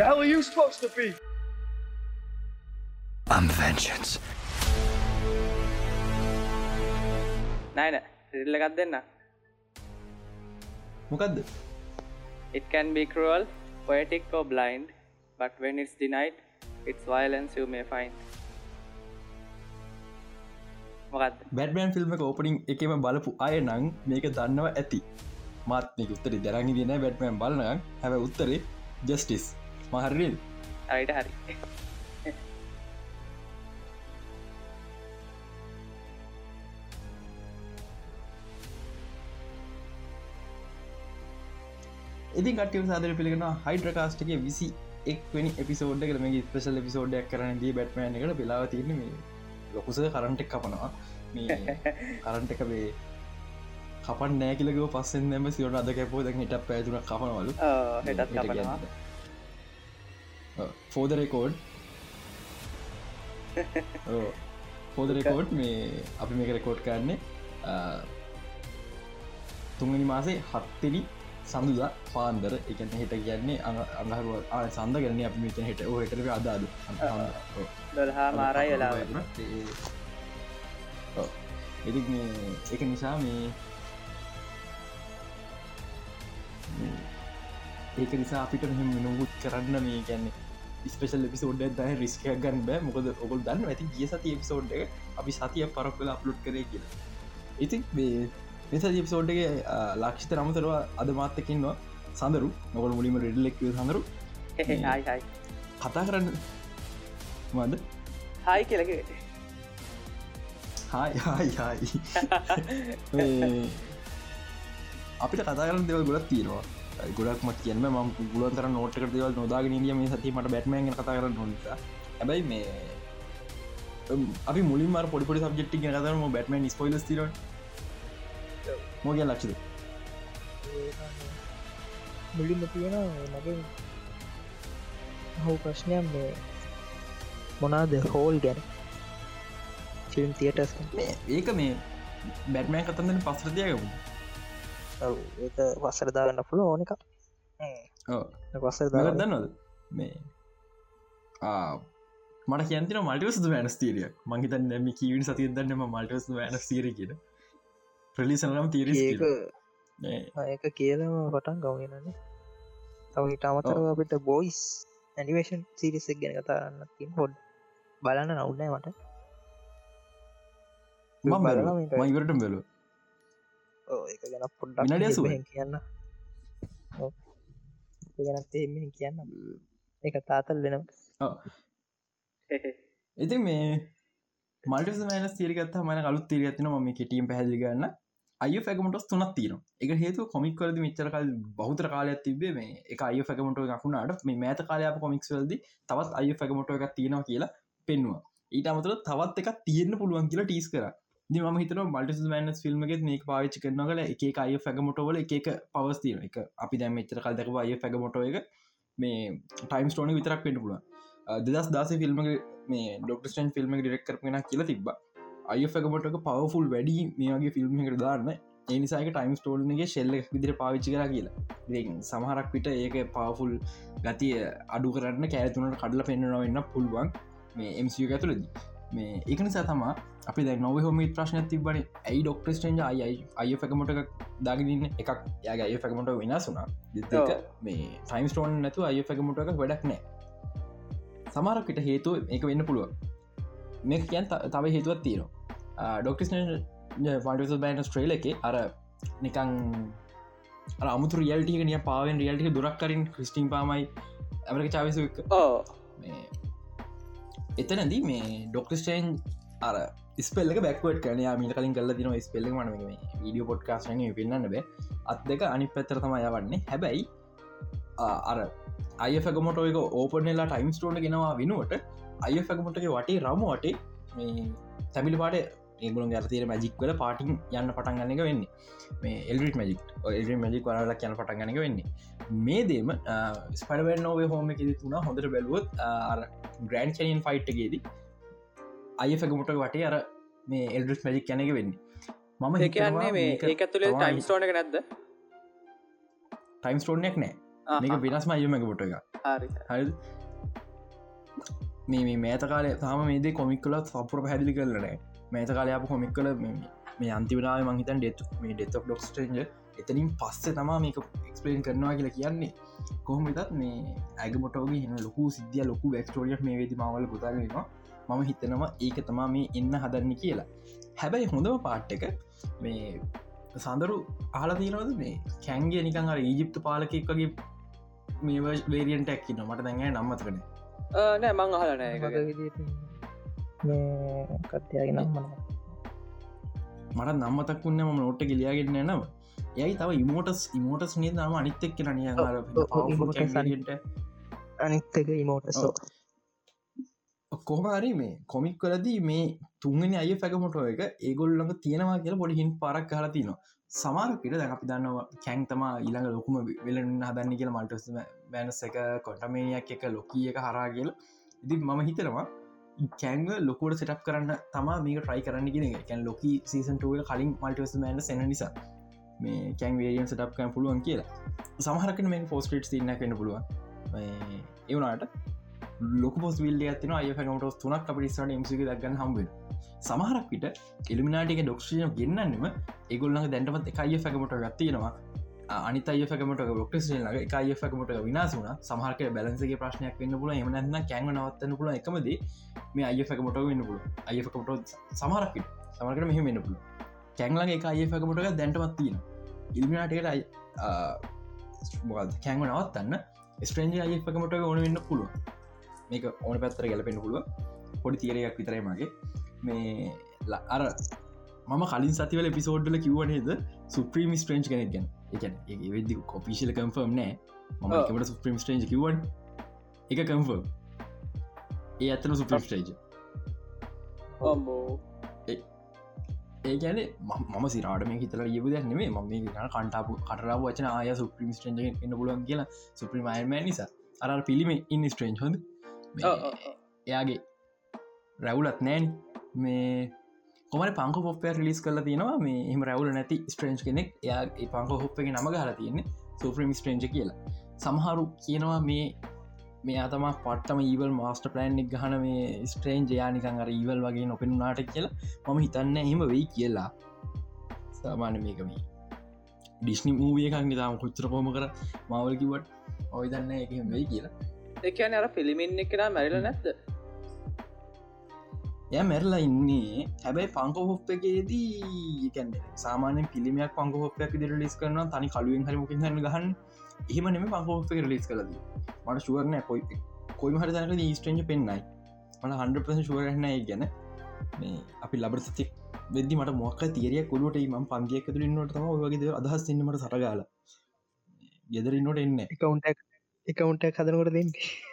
The hell are you supposed to be? I'm vengeance. නයින සිල්ල එකක් දෙන්න. මොකක්ද It can be cruel, poetic or blind, but when it's denied, it's violence you may find. Batman film opening එකම බලපු අය නං මේක දන්නව ඇති. මාත්මක උත්තරි දරගි දින බැට්මන් බලන හැව උත්තරේ ජස්ටිස් මහරල් අයිට හරි. ඉතින් කටව සාදර පිළිගෙන හයිඩ්‍රකාස්ටගේ විසි එක්වනි එපිසෝඩ් එක මේ ස්පේශල් එපිසෝඩ්ඩක් කරන දී බැට්මන එකට පිලාව තිරන මේ ලොකුස කරන්ටෙක් කපනවා. මේ කරන්ට එක වේ කපන් නෑකිලක පස්සෙන් නැම සිවට අද කැපෝ දැ හිට පැතුන කපනවලු. හෙටත් කපනවා ෆෝද රෙකෝඩ් ෆෝද රෙකෝඩ් මේ අපි මේක රෙකෝඩ් කරන්නේ තුන්ගනි මාසේ හත්තිනි සඳුදා පාන්දර. එකන හිට කියන්නේ අඟහරුව සඳ කරන අපි මෙතන හිට. හටක අදාද දොල්හා මාරයි වෙලා එදි එක නිසා මේ ඒක නිසා අපිට මෙහම නොගුත් කරන්න මේ ගැන්නේ ස්පේෂල් එපිසෝඩ් ද රිස්කයක් ගන්න බෑ. මොකද ඔගොල් දන්න ඇති ගිය සති එපිසෝඩ් එක අපි සතිය පරක් වෙලා අප්ලුට් කරේ කියලා. ඉතින් මේ නිසා ජිප්සෝඩ්ගේ ලක්ෂිත රමතරවා අද මාත්තකින්වා සඳරු. නොකල් මුලිම රෙඩලෙක් සඳරු. කතා කරන්න. මද හයි කියලක හායි හායි හායි අපිට කතා කරන්න දෙවල් ගොඩක් තියෙනවා ගොඩක් මත් කියන්න ම ගුලන්තර නෝටක දෙවල් නොදාගෙන දිය මේ සති මට බැට්මන් කතා කරන්න නොනිසා හැබැයි මේ අපි මුලින් මර පොඩිපොඩි සබ්ෙක්්ටි කතරම බැටමන් ස්පොයිල තිර මෝග ලක්ෂද මුලින්ම තියෙන මගේ හවු ප්‍රශ්නයක් මේ මොනාද හෝල් ගැන. ෆිල්ම් තියටස් ඒක මේ බැට්මෑන් කතන්දන පස්රතියකපු ඒක වස්සරදාගන්න පුළ ඕන එක වස්සර දන්නවද? මේ මට කියන්තින මල්ටිවස් වැනස් තීරිය මංහිත නැම කීවිට සතිය දන්නම මල්ටස් වැනස් තීර කියෙන ප්‍රලිසනම් තීර ඒක ඒක කියලම පටන් ගවනනේ තව හිට අමතරව අපිට බෝයිස් ඇනිවේෂන් සිරිසක් ගැන කතාරන්න තින් හොඩ් බලන්න නවුන්නෑ මට. මයිවරට බැලු ඒක ගැන පොඩ්ඩක්. කියන්න. ගැනත් එම කියන්න. එක තාතල් වෙනම්. ඉති මේ මල්ට මන තීරගත් මන කලු තීරගත්න ම කෙටියම් පැහදිගන්න අය ැකමටස් තුනත් තින එක හේතු කොමික් කරද මිචරකල් බෞතර කාලයක් තිබේ මේ එක අය ැකමට ගකුණට මේ මෑත කාලයාප කොමික්ස්වල්ද තවත් අය ැකමට එකක් තියෙනවා කියලා පෙන්වා ඊට අමතර තවත් එක තියෙන්න්න පුළුවන් කියලා ටීස් කර ම හිතන මල්ට මනස් ෆිල්ම්ගෙත් මේ පාවිච්චි කරන කල එක අය ැගමොටවල එක පවස්තින එක අපි දැම මෙචර කල් දකව අය ැගමොටෝ එක මේ ටයිම් ස්ටෝන විතරක් පෙන්ට පුළුවන්. දෙදස් දාස ෆිල්ම් මේ ඩොක්ටස්ටන් ෆිල්ම් ඩිරෙක් කරන කියලා තිබ අය ැගමොටක පවෆුල් වැඩි මේගේ ෆිල්ම් එකට දාන්න. ඒනිසාක ටයිම් ස්ටෝල්ගේ ශෙල්ල විදිර පාවිච්චි කර කියලා. සමහරක් විට ඒක පවෆුල් ගතිය අඩු කරන්න කෑතුනට කඩල පෙන්න්නවෙන්න පුළුවන් මේ එමසිය ඇතුලද මේ ඒකන සතමා අපි දැ නොව හොම ප්‍රශ්න තිබන ඇයි ඩොක්ටස්ටේන්ජ අයයි අය ැකමට දාගන්න එකක් යාගේ අය ැකමට වෙනස්සුනා මේ ටයිම් ස්ටෝන් නැතු අය ැකමට එක වැඩක් නෑ සමරකට හේතු ඒක වෙන්න පුළුව මේ කියන් තව හේතුවත් තියෙනවා. ඩොක්ටස් ෆන්ටස බෑන් ස්ට්‍රේල එක අර නිකං අමුතු රියල්ටික නිය පාවෙන් රියල්ටික දුරක් කරින් ක්‍රිස්ටිම් පාමයි ඇමරික චාවිසු ඕ එතනද මේ ඩොක්ටස්ටේන් අර ස්පෙල්ල බැක්වට කන මිට කලින් කල දින ස්පෙල්ල මන වීඩියෝ පොඩ්කාස්න පෙන්න්න බේ. අත් දෙක අනි පැත්තර තමයි වන්නේ හැබැයි අර අය ැකමොටක ඕපනෙලා ටයිම් ස්ටෝන ගෙනවා වෙනුවට අය ැකමොටගේ වටේ රම වටේ මේ තැබිලි පාට ඒගුලන් ඇතේර මැජික් වල පාටින් යන්න පටන් ගන්න එක වෙන්නේ. මේ එල්රිට මජික් එල් මජික් වලක් යන පටන් ගන්නක වෙන්නේ. මේ දේම ස්පඩවෙන් නොවේ හෝම එකෙද තුන හොඳට බැලුවොත් ග්‍රන්් චනින් ෆයිට්ගේදී අය ැකමොට වටේ අර මේ එල්ඩස් මැජික් කැනක වෙන්නේ. මම ඒ කියන්නේ මේ ඒක ඇතුළේ ටයිම් ස්ටෝන එක නැද්ද? ටයිම් ස්ටෝනයක් නෑ. මේක වෙනස්ම අයමක පොට එක හරි මේ මේ මේත කාලය තාම මේදේ කොමික් කලත් සපුර පැදිලි කරලනෑ මේත කාලයාප කොමික් කල මේ අන්තිවරාව මංහිතන් ඩෙත් මේ ඩෙත් ඩොක් ටේන්ජ එතනින් පස්සේ තමා මේක එක්ස්පලේන් කරනවා කියලා කියන්නේ. කොහොම එතත් මේ ඇගමොටෝගේ හින ලොකු සිද්ධිය ලොකු ක්ස්ටෝරියක් මේ වෙදි මවල පුතාගෙනවා මම හිතනවා ඒක තමා මේ එන්න හදන්න කියලා. හැබැයි හොඳම පාට් එක මේ සඳරු අහල තියනවද? මේ කැන්ගේ නිකං අර ඊජිප්තු පාලකෙක් වගේ මේ වේරියන්ට ඇක්කින්න මට දැඟ නම්මතකන නෑ. මං අහලනෑ මග විදිට මේ කත්තියාගෙන නම්මන මට නම්මතක් වන්න ම නොට්ට ගලියගෙන්න නව යයි තව ඉමෝටස් ඉමෝටස් නිය නම අනිත්තෙක් නිය අනිත්තක ඉමෝටසෝ කොහමරි මේ කොමික් කරදී මේ තුන්ගෙන අය පැකමොටෝ එක ඒගොල්ලඟ තියෙනවා කියලා පොඩි හින් පරක් හලා තිනවා සමාර පිට දැ අපි දන්නවා කැන් තම ඊළඟ ලොකුම වෙලන්න හදන්න කියලා මල්ටස් බෑනස් එක කොටමේනයක් එක ලොකිය එක හරා කියල. ඉදි මම හිතනවා කැන්ව ලොකුට සටප් කරන්න තමා මේක ට්‍රයි කරන්න ගෙන කැන් ලොකි සීසන්ටුව කලින් මල්ටස් මෑන සෙන නිසා මේ කැන් වේරියන් සටප් කන් පුළුවන් කියලා. සමහරකන මේ ෆෝස්ට්‍රේට් සින්න කන්න පුළුවන්. ඒවනාට ලොක පොස් විල්ල ඇතින අය පැනමට තුනක් අප ස්ට මසික දක්ගන්න හම්බෙන සමහරක් පිට එලිමිනාටික ඩොක්ෂය ගෙන්න්නන්නම ඒගොල්ලඟ දැන්ටමත් එකයි පැකමට ගත්තියෙනවා අනි අය පැකමට ොක්ටේ ලගේ එකයි පැකමට විනාසුන සමහරක බැලන්සගේ ප්‍රශ්නයක් වෙන්න පුල එමනන්න කැංග නවත්තන්න පුල එකමද මේ අය පැකමට වෙන්න පුල අය පැකමට සමහරක් සමකට මෙහම වෙන්න පුල කැංලගේ එක අය පැකමටක දැන්ටමත් තියෙන ඉල්මිනාටකට අයි කැංග නවත්තන්න ස්ට්‍රේන්ජ අය පැකමට ඕන වෙන්න පුළුව මේක ඕන පැත්තර ගැලපෙන පුළුව පොඩි තීරයක් විතරයි මගේ. මේ අර මම කලින් සතිවල පිසෝඩ්ඩල කිවනේද සුප්‍රීම ස්ට්‍රේන්ච් කෙනෙක් ගැන. එකන ඒ වෙදදි කොපිශල කම්ෆර්ම් නෑ. මම එකට සුප්‍රීම් ස්ටේජ් කිවන් එක කම්ෆර්ම් ඒ ඇතන සුප්‍රීම් ස්ටේජ් ඒ ගැන මම සිරාට මේ හිතල යබ දැන්නෙේ ම මේ ගන කන්ටාපු කටරාව වචන ආය සුප්‍රීම් ස්ටේජ් එන්න පුලන් කියලා සුප්‍රීම අයම නිසා. අර පිළිම ඉන්න ස්ට්‍රේන්් හොඳ. එයාගේ රැවුලත් නෑන්. මේ කොමට පංක පොප්පය ලිස් කල තියෙනවා? මේ එම රැවුල නැති ස්ට්‍රේන්ජ් කෙනෙක් එයා පංක හොප්පගේ නම හලා තියන්නේ සෝප්‍රම් ස්ට්‍රේන්ජ කියලා. සමහරු කියනවා මේ මේ අතම පටම ඒවල් මස්ට ප්ලෑන්් එක් ගහන මේ ස්ට්‍රේන්ජ යානිකන් අර ඒවල් වගේ නොපෙනු නාට කියලා මම හිතන්න එහෙම වෙයි කියලා. සාමාන මේකම ඩිස්නි මූවිය එකක් නිතාම කොච්චර පොම කර මවලකිවට ඔය දන්න එක වෙයි කියලා. එකන අර ෆිලිමින් එකෙන මැරිල නැත්ද ය මැරලා ඉන්නේ. හැබැයි පංකහොප් එකේදී කැන්න සාමානය පිළිමයක් පංකහොපයක් දිර ලිස් කරන තනි කලුවෙන් හරිමකින් හන්න ගහන් එහෙම නෙම පංකහොප් එක ලිස් කලද මට ශුවරන කොයි කොයි හරි තනක ස්ට්‍රේජ පෙන්න්නයි මට හන්ඩ ශුවරහන ගැන. මේ අපි ලබර සති වෙදදි මට මොක්ක තේරිය කොලුට ම පන්දියක් තුළින්නට තම වගේ අදහස් සින්නමට සරගාල. ගෙදරන්නට එන්න එකකවුන්ටක් එකකවුන්ට හදනකොට දෙන්නේ.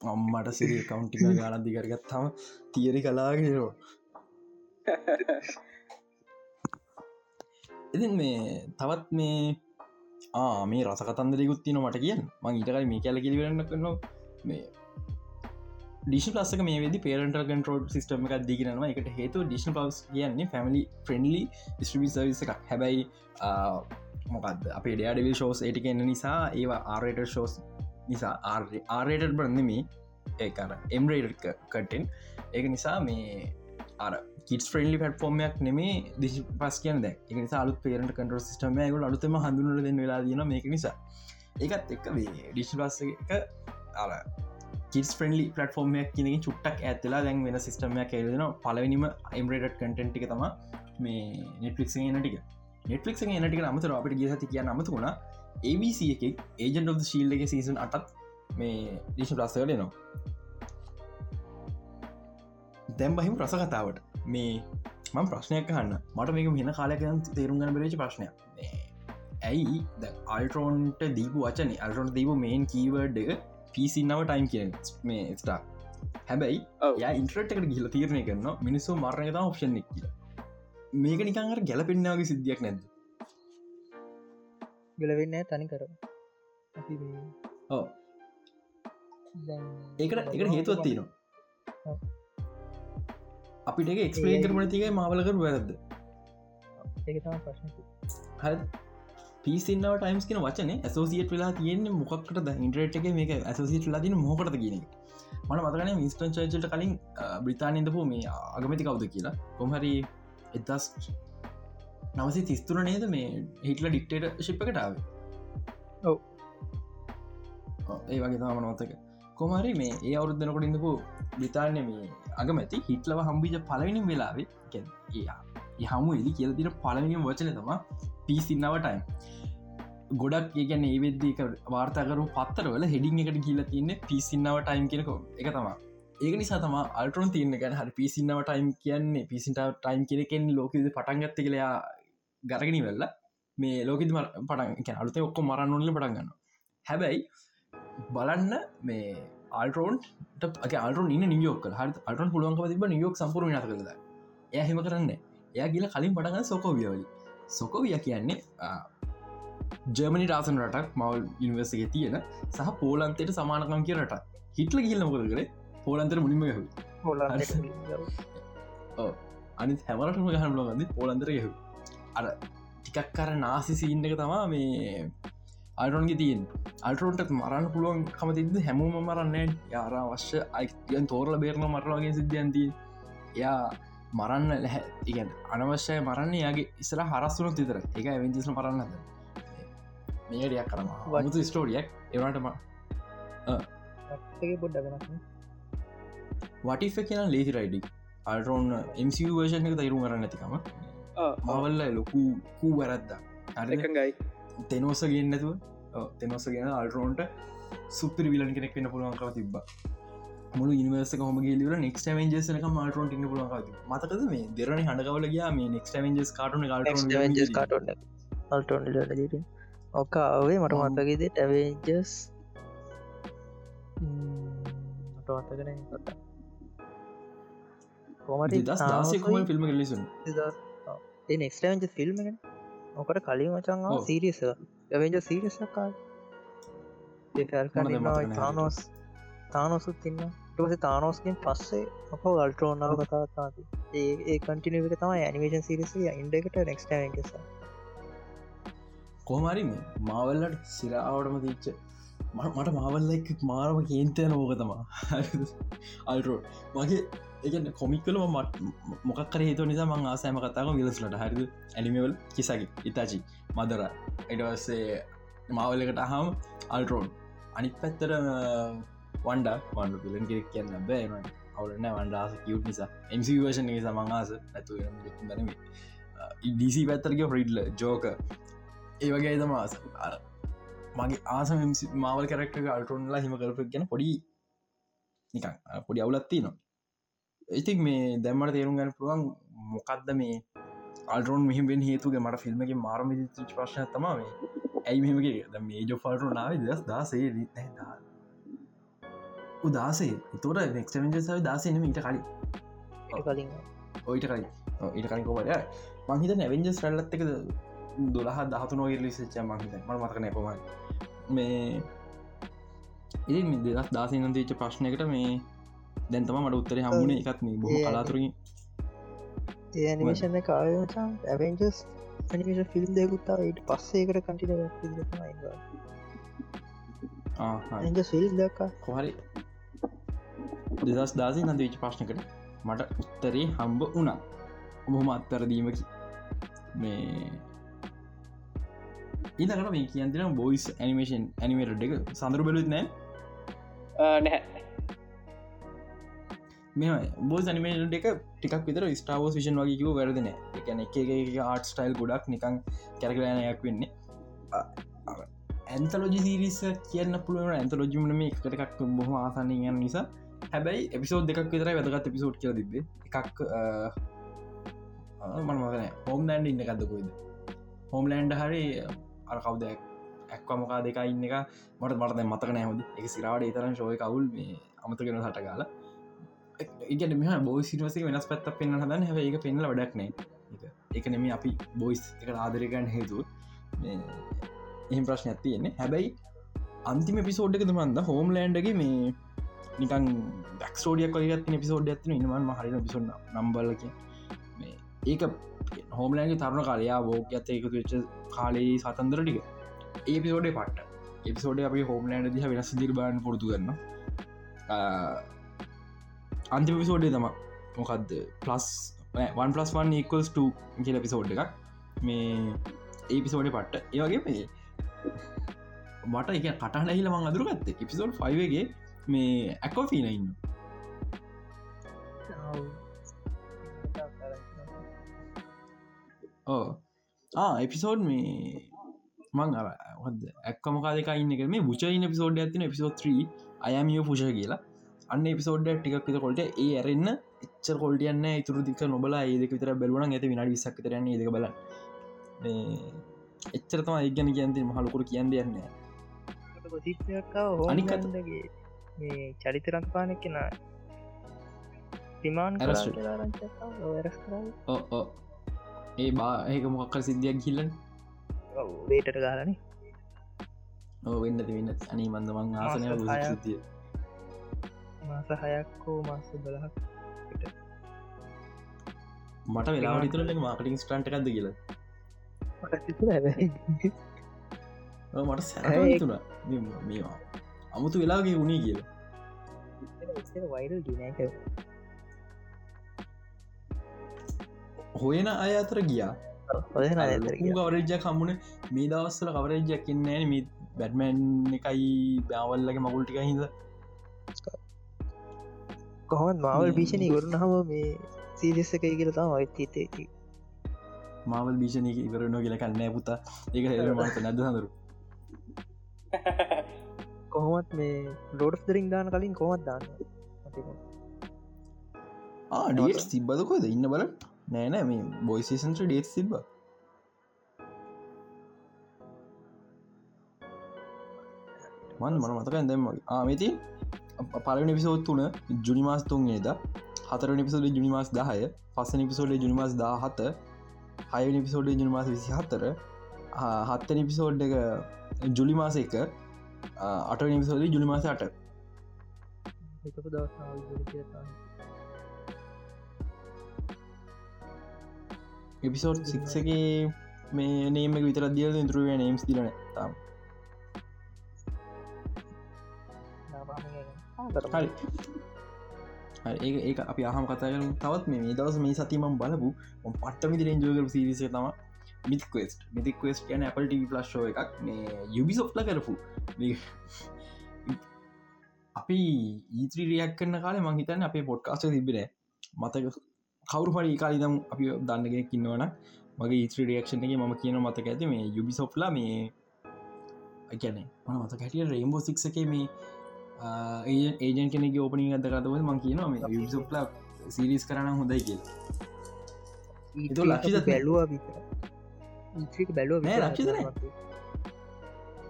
අම්මට සිරි කවුන්ටික ගාන දිකරගත්තම තියරි කලාගෙනවා ඉතින් මේ තවත් මේ ආ මේ රසකතන්දරකුත් තින මට කියන්න. මං ඉටකයි මේ කැල කිලිවරන්න කරනවා. මේ ඩිෂ ලස්සක මේ වෙදි පේරට කන්ටරෝඩ් සිස්ටම එකක් දිගෙනවා එකට හේතු ඩිෂන් පවස් කියන්නේ ෆැමිලි ෆ්‍රෙන්ලි ස්ට්‍රබි සවිස එකක්. හැබැයි මොකක්ද අපේ ඩඩවිල් ෂෝස් ඒටික එන්න නිසා ඒවා ආරට ෂෝස් නිසා ආරට බරන්නමි ඒකර එම්රේඩ කටෙන්. ඒක නිසා මේ අර කිස් ්‍රෙන්ලි පටෆෝර්මයක් නෙමේ දිශි පස් කියන්න ද එක නිසා අලු පේරට කටර සිටම ගල අලුතම හඳුනල දෙන්න වෙලා දන මේක නිසා. ඒකත් එක්ක වේ ඩිශි පස්ස එක අර කිස් ්‍රෙන්ලි පටෆෝර්මයක් කියන චුට්ටක් ඇතලා දැන් වෙන සිස්ටමයක් ඇදෙන පලවෙනිම එම්රේඩ කටෙන්ටි තමා මේ නෙට්ලික් න ටික. නෙට්ලික් නටික අමතර අපට ගිය සති කිය අමතුුණ ABC එක ඒජන් of ශීල් එක සීසන් අටත් මේ ඩිෂ ප්‍රස්සකට නවා දැම් බහිම ප්‍රස කතාවට. මේ මං ප්‍රශ්නයක් කන්න මට මේක මෙන කාලයකන් තේරුම් ගන බරච ප්‍රශ්නය ඇයි අල්ටරෝන්ට දීපු වචන? අල්ටරෝන් දීපු මේන් කීවර්ඩ් එක පිසින්නව ටයිම් කිය මේ ස්ටා හැබැයි ය ඉන්ට්‍රට්කට ගිල තීරණය කරන්න මිනිස්සු මරණතා ඔප්ෂන් එක් කියලා. මේක නිකංර ගැලපෙන්නාවගේ සිද්ධියක් නැද ගලවෙන්න තනි කර ඕ ඒකට එකට හේතුවත් තියෙනවා. අපිට එක්ස්පලේන් කරමන තිකයි මාවලකර වැරද ඒක තම ප්‍රශ්න හ පිසින්නව ටයිම්ස් කියෙන වචන ඇසෝසිට වෙලා තියෙන්නේ මොකක්ට ඉන්ට්‍රේට් එක මේක ඇසෝසිට ලා තින මොකට කියන මට මතකන මිස්ටන් චර්චට කලින් බ්‍රතාානයදපු මේ අගමති කවුද කියලා. කොහරි එදස් නවසි තිස්තුර නේද මේ හිටල ඩික්ටේට ශිප්පකටාව ඔව්. ඒ වගේ තම මනවතක කොමරි මේ ඒ අවුරුද්ධනකොට ඉඳපු බ්‍රතාානය මේ අගමැති හිටලව හම්බිජ පලවිනිින් වෙලාවේ එයා හමු එදි කියල තින පලවිනිියම් වචන තම පිසින්නව ටයිම් ගොඩක් ඒගැන ඒවෙද්දික වාර්තාකරු පත්තරවල හෙඩිං එකට කියල තින්න පිසින්නව ටයිම් කෙනක එක තමා ඒක නිසා තම අල්ටරන් තියන්න ගැන හරි පිසින්නව ටයිම් කියන්නේ පිසිට ටයිම් කෙනෙකෙන් ලෝකද පටන්ගත්ත කලයා ගරගෙන වෙල්ල මේ ලෝකෙද පටන් අලුත ඔක්කො මරන්නොල්ල පටන්ගන්න හැබැයි බලන්න මේ ආල්ටරෝන්ට අල්ටරන් ඉන්න නියෝක හරි අල්ටන් පුළුවන්ක තිබ නියෝක් සම්පුර නත කළද එය හෙම කරන්න එයා කියල කලින් පටගන්න සොකෝවියවලි සොකෝවිය කියන්නේ ජර්මනි රාසන් රටක් මවල් ඉනිවර්සගේ තියෙන සහ පෝලන්තයට සමානකම් කිය රට හිටල කියල මොකද කර? පෝලන්තර මුලින්ම යහු හොල අනි හැමරටම ගහම ලොගද පෝලන්තර යහු අර ටිකක් කර නාසි සිීන්න එක තමා මේ අල්ටොන්ගේ තියෙන්. අල්ටරෝන්ට මරන්න පුළුවන් කමතිද හැමෝම මරන්න යාර අවශ්‍ය අයියන් තෝරල බේරන මරලාගේ සිද්ධියන්ති එයා මරන්න läහැ ඉගැන් අනවශ්‍යය මරන්න යාගේ ඉස්සර හරස්සුන තිතර එක ඇවෙන්ජිස්න මරන්නද මේඩියක් කරම වතු ස්ටෝඩියක් එවටම පොඩ්ඩ වෙනක් වටිෆ කියන ලේසි රයිඩි අල්ටරෝන් MCU වර්ෂණ එක තයිරු කරන්න ඇතිකම මවල්ල ලොකු කූ වැරද්දා හරි එකගයි තෙනෝස ගෙන්න්නතුව තෙනොස ගෙන අල්ටරෝන්ට සුපරි විලන් කෙනෙක් වෙන්න පුළුවන්කාව තිබ මුළු ඉනිවර්ස හම ගෙලව නෙක් වෙන්ජසක මල්ටරෝන් ඉන්න පුළුවන් මතකද මේ දෙරන හඩකවල ගයා මේ නෙක් වෙන්ජස් කාටන ඕක අවේ මට මතකෙද ටැවේජස් මට කොට කොමට දස්දාසකුම ෆිල්ම් ලිසුන් නෙක්ස්ටවෙන්ජ ෆිල්ම් ඕකට කලින් මචන් ඔව්. සීරියස ඇවෙන්ජ සීරියසකා තානෝස් තානොසුත් ඉන්න ටස තානෝස්කින් පස්සේ අප ගල්ටරෝනාව කතාත්තාති ඒ කටිනක තම ඇනිමේෂන් සිරිසිය ඉන්ඩෙකට නෙක්ස්ටවෙන්ස කෝමරි මාවල්ලට සිරාවටම තිච්ච මට මාවල්ල එක මාරම කේන්තයන ඕක තමා අල්ටරෝ මගේ ඒගන්න කොමික්කල මට මොකක්කර හේතු නිසා මං ආසෑම කතාව විලස්ලට හරිද? ඇනිමවල් කිසකි ඉතාචි මදර එඩවස්සේ මාවල්ලකට අහම අල්ටරෝන් අනිත් පැත්තර වන්ඩ වන්ඩ පිලන් කෙක් කියන්න බෑම අවුලන්න වන්ඩාස කියුට් නිසා. එමසි වර්ෂන් නිසා මංආස ඇතු දනම ඉඩිසි පැත්තරක ෆ්‍රීඩ්ල ජෝක ඒ වගේ uh, තම ආස. අර මගේ ආසම මාවල් කරක්ට අල්ටරෝන්ලා හිම කරපක් ගැන පොඩි නිකන් පොඩි අවුලත්ති නවා ඉතික් මේ දැම්මට තේරුම් ගන්න පුළුවන් මොකක්ද මේ අල්ටරෝන් මෙහිමෙන් හේතුගේ මට ෆිල්ම් එක මාරම ප්‍රශ්න තම මේ. ඇයි මෙමගේ මේ ජෝ ෆල්ටරු නාව දස් දාසේ. උදාසේ තොට නෙක්ස්ටවෙන්ජසාව දාසනම ඊට කලින්. ඔයිට කලින් ඊට කලින්. කොමට මහිත නැවෙන්ජස් රල්ලත්තක දොලහ දහතුනෝගේ ලිසිච්ච මහිත ම මතකන කොමයි මේ ඉ දෙදස් දාසනන් දේච්ච ප්‍රශ්නයකට මේ දැන්තම මට උත්තර හමුණ එකත් මේ බොහ කලාතුරින් ඒ ඇනිමේෂන කායචන් ඇවෙන්ජස් ඇනිමේෂ ෆිල්ම් දෙකුත්තා ඊට පස්සේකට කටින ඇජ ෆිල් දක්ක කොහරි? දෙදස් දාසි නද විච ප්‍රශ්නකට මට උත්තරේ හම්බ වනා බොහොම අත්තරදීමකි මේ ඉතකට මේ කියන්තින බොයිස් ඇනිමේෂන් ඇනිමේට එක සඳරු බලුත් නෑ. නැහැ. මෙ බෝස් අනිමේට එක ටිකක් විතර ස්ටාවෝස් විෂන් වගේකිව වැරදින එකන එක ආට් ස්ටයිල් ගොඩක් නිකං කැරකලනයක් වෙන්නේ. ඇන්තලෝජි සිරිස කියන්න පුළුවන් ඇන්තලෝජිමන මේ එකටක් බොහම ආසන්න යන නිසා. හැබැයි එපිසෝඩ් දෙකක් විතර වැදගත් එපිසෝඩ් කියල තිබේ එකක් මනමගන හෝම් ලෑන්ඩ ඉන්න එකක්දකොයිද හෝම් ලෑන්ඩ හරි අර කවුද ඇක්ව මොකා දෙක ඉන්න එක? මට මට මතක නෑහොද එක සිරාවට ඒතරන් ශෝය කවුල් මේ අමතගෙන සට කාලා ඉගට මෙහ බෝ සිනවසේ වෙනස් පැත්ත පෙන්න්න හදන්න. හැ එක පෙන්ල වඩක්නේ එක නෙම අපි බොයිස් එක ආදරකන්න හේතු එහම ප්‍රශ්න ඇතියෙන්නේ හැබැයි අන්තිම පිසෝඩ්ක තුමන්ද හෝම් ලෑන්ඩගේ මේ නිකන් ඩක්ස්ෝඩියක් කලගත් පිසෝඩ් ඇතින ඉනවන් හරි පිසොන්න නම්බලක මේ ඒක හෝමලෑන්ගේ තරුණ කාලයා බෝක ඇත එකතු වෙච්ච කාලේ සතන්දර ටික. ඒපිසෝඩේ පට්ට එපිසෝඩ අපි හෝමලෑන්ඩ දිහ වෙනස් දිර්බාන් පුරතු කරන්න අන්තිම පිසෝඩේ තම මොකක්ද පලස් වන් පලස් වන් ඉකල්ස් කියල පිසෝඩ් එකක්. මේ ඒපිසෝඩ පට්ට ඒවගේ මේ මට එක කටහල හිල මං අදුරගත්ත එපිසෝඩ් ෆයිවගේ මේ ඇකෝ ඕ එපිසෝඩ් මේ මං අර ඇක්කමකාදක ඉන්න මේ පුචයින පිසෝඩ් ඇතින පිසෝඩ් 3 අයමියෝ පුෂ කියලා. අන්න එපිසෝඩ් ටික් විත කොල්ට ඒ ඇරන්න එච්ච කොල්ටියන්න තුර දික නොබලා ඒදක විතර බැලුවන ඇති විනාඩි විසක්තරන්න ඒදක බල එච්චරතම ඒගැන කියන්ති මහලුකුර කියන්න. යන්න අනිකගේ මේ චරිතරක් පාන කෙන තිමාන් ඒ බා ඒක මොක්කර සිද්ධියක් කිල්ලන් වේටට ගාලන වෙන්න වෙන්න අනී මන්දමං ආසනය සිද්ධිය මාස හයක්කෝ මාස බලහක් මට වෙලා විතරල මාකටින් ස්ටන්ට එකක්ද කියල මට සැතුන මේවා අමුතු වෙලාගේ වුණේ කියල වයිරල් ගනක හොයන අය අතර ගියා. කවරජ කම්මුණ මේ දවස්සල කවරජයක් කියන්නෑ මේ බැඩ්මැන් එකයි බෑවල්ලගේ මගුල්ටික හිද කොහොත් මාවල් භීෂණය ගරුණ හම මේ සීරිස්ස එකයි කියල තම අයිත්තේති මාවල් භීෂණය ඉවරනෝ කියල කන්නෑ පුතා. ඒක මත නැද හඳරු? කොහොමත් මේ ලෝඩ් දරින් දාන කලින් කොහොත් දාන්න? ආඩියට තිබ්බදකොද ඉන්න බල නෑනෑ මේ බොයිසිසන්ට ඩේට් සිබ්බ මන් මන මතකයි දැම්ම ආමති පලන පිසෝත් තුන ජුනිමාස් තුන්ගේද හතර නිපිසෝඩ ජුනිමාස් දාහය. පස්ස නිපිසෝඩ ජුනිමාස් දා හත හය නිපිසෝඩ ජුනිමාස් විසි හත්තර හත්ත නිපිසෝඩ් එක ජුලි මාස එක. අට. නිපිසෝඩ ජුලිමාස අට එපිසෝඩ් සික්සගේ මේ නේම විතර දියල ඉතුරුව නම්ස් දිලන තාම් හරි. ඒ ඒ අපි අහම කතා කරු තවත් මේ දවස මේ සතිමම් බලපු පට්ටමි දිරෙන් ජෝගල සිරිසේ තම මිතික්වස්ට මිතික්වස් කියන Apple TV ප්ලස්්ෝ එකක්. මේ යුබිසොෆ්ල කරපු. අපි e ඊත්‍රීරියක් කන්න කාල මංහිතන්න අපේ පොඩ්කාස්ට තිබෙන මතක කවරු හරි කාලිදම් අපි දන්නගෙන කින්නවන මගේ ඊත්‍රී රියක්ෂණ එක ම කියන මතක ඇති මේ යුබිසොෆ්ලා මේ ගැන මන මත හැටිය රේම්බෝ සික් එක මේ ඒජන් කෙනෙ ඕපනින් අද කරතව මං කියනවා මේ යුබිසොෆ්ලා සිරිස් කරන්න හොඳයි කිය ලක්ෂ බැලවා විතර බැලුව නෑ ලක්ෂ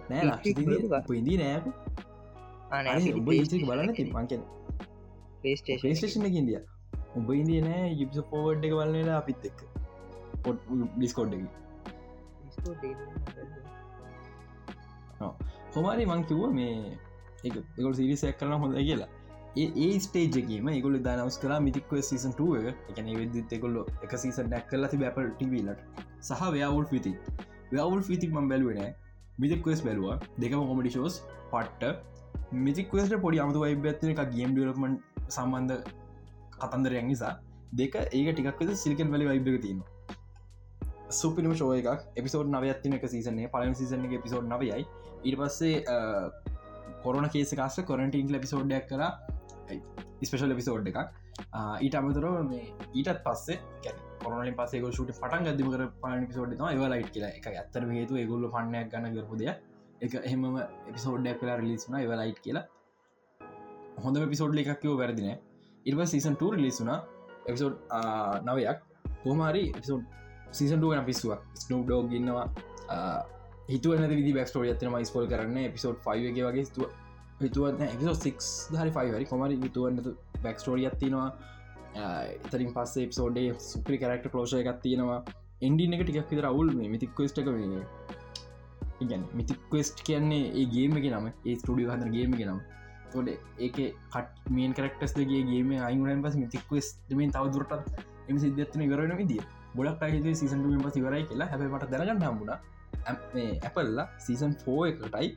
නෑ. ලක්ෂ ඉදී නෑ උඹ ඉතික බලන්න ති මංකෙන පේස්ටේෂන ඉදිය උඹ ඉදිය නෑ යුබ්ස පෝවඩ් එක බලන්නට අපිත් එක්. පොට් ඩිස්කෝඩ් එක හොමාරි මං කිව්ව මේ එකගොල් සිරිසයක් කරන හොඳ කියලා. ඒ ස්ටේජගේම ගොල දනවස් කලා මිතික්ව සීසන් ටුව එකන වෙදදිත් එකොල්ල එක සීසන් ඩැක් කල ති බැපල් ටවලට සහ ව්‍යවුල් පිති ව්‍යවුල් පිතික් මම් බැලුවෙන මිතික්වස් බැලවා. දෙකම කොමඩි ෂෝස් පට්ට. මිතික්වස්ට පොඩි අමතු වයිබත්න එක ගේම් ඩලපමන් සම්බන්ධ කතන්දරයක් නිසා. දෙක ඒක ටිකක්ද සිල්කන් වැලි වයිබ තින සුපිනිම ශෝය එකක්. එපිසෝඩ් නවයත්තින එක සීසන්නේ පලම සිසන එක පිසෝඩ් නවයයි. ඊට පස්සේ කොරන කේස කාස්ස කොරටීන් ලපිසෝඩ්ඩයක් කලා ස්පේෂල් එපිසෝඩ් එකක් ඊට අමතරව මේ ඊටත් පස්සේ කොරන පසේ ෂට පටන් ගදම කර පාන පිසෝඩ් ඒව ලයිට් කියලා. එක ඇත්තර හේතු ගොල්ල පන්නයක් ගන්න කරපුදය එක එහෙම එපිසෝඩ්ඩක් කලා රිලිස්ුන ඒව ලයිට් කියලා. හොඳ පිසෝඩ් එකක් කිව වැරදින ඉර්ව සීසන් ට ලිස්සුන එපිසෝඩ් නවයක් හෝමරි එපිසෝඩ් සීසන්ටුව පිස්සුවක් ස්නෝ් ඩෝග ගන්නවා හිතුවන විදි බක්ස්ටෝඩ ඇතන මයිස්පොල් කරන්න එපිසෝඩ් 5 වගේ වගේ ස්තුව හිතුවන්න එපිසෝ සික් හරි ෆයිවරි කොමරි හිතුවන්න බැක්ස්ටෝඩ ඇත්තිනවා එතරින් පස්සේ එප්සෝඩේ සුපරි කරක්ට පලෝෂය එකක් තියෙනවා. එන්ඩි එක ටිකක් විතර අවුල් මේ මිතික්වස්ට එක වේ ඉගැන මිතික්වස්ට් කියන්නේ ඒ ගේම එක නම ඒ ස්ටඩිය හඳර ගේම එක නම්. තොඩ ඒක කට මියන් කරක්ටස් දෙගේ ගේම අයිුරන් පස් මිතික්වස් දෙමෙන් තවදුරටත් එම සිද්ධත්න ඉවරන විදිිය. ගොඩක් අහිද සීසන් ම සිවරයි කියලා. හැබ මට දැනගන්න හම්බුණ. ඇපල්ලා සීසන් ෆෝ එකටයි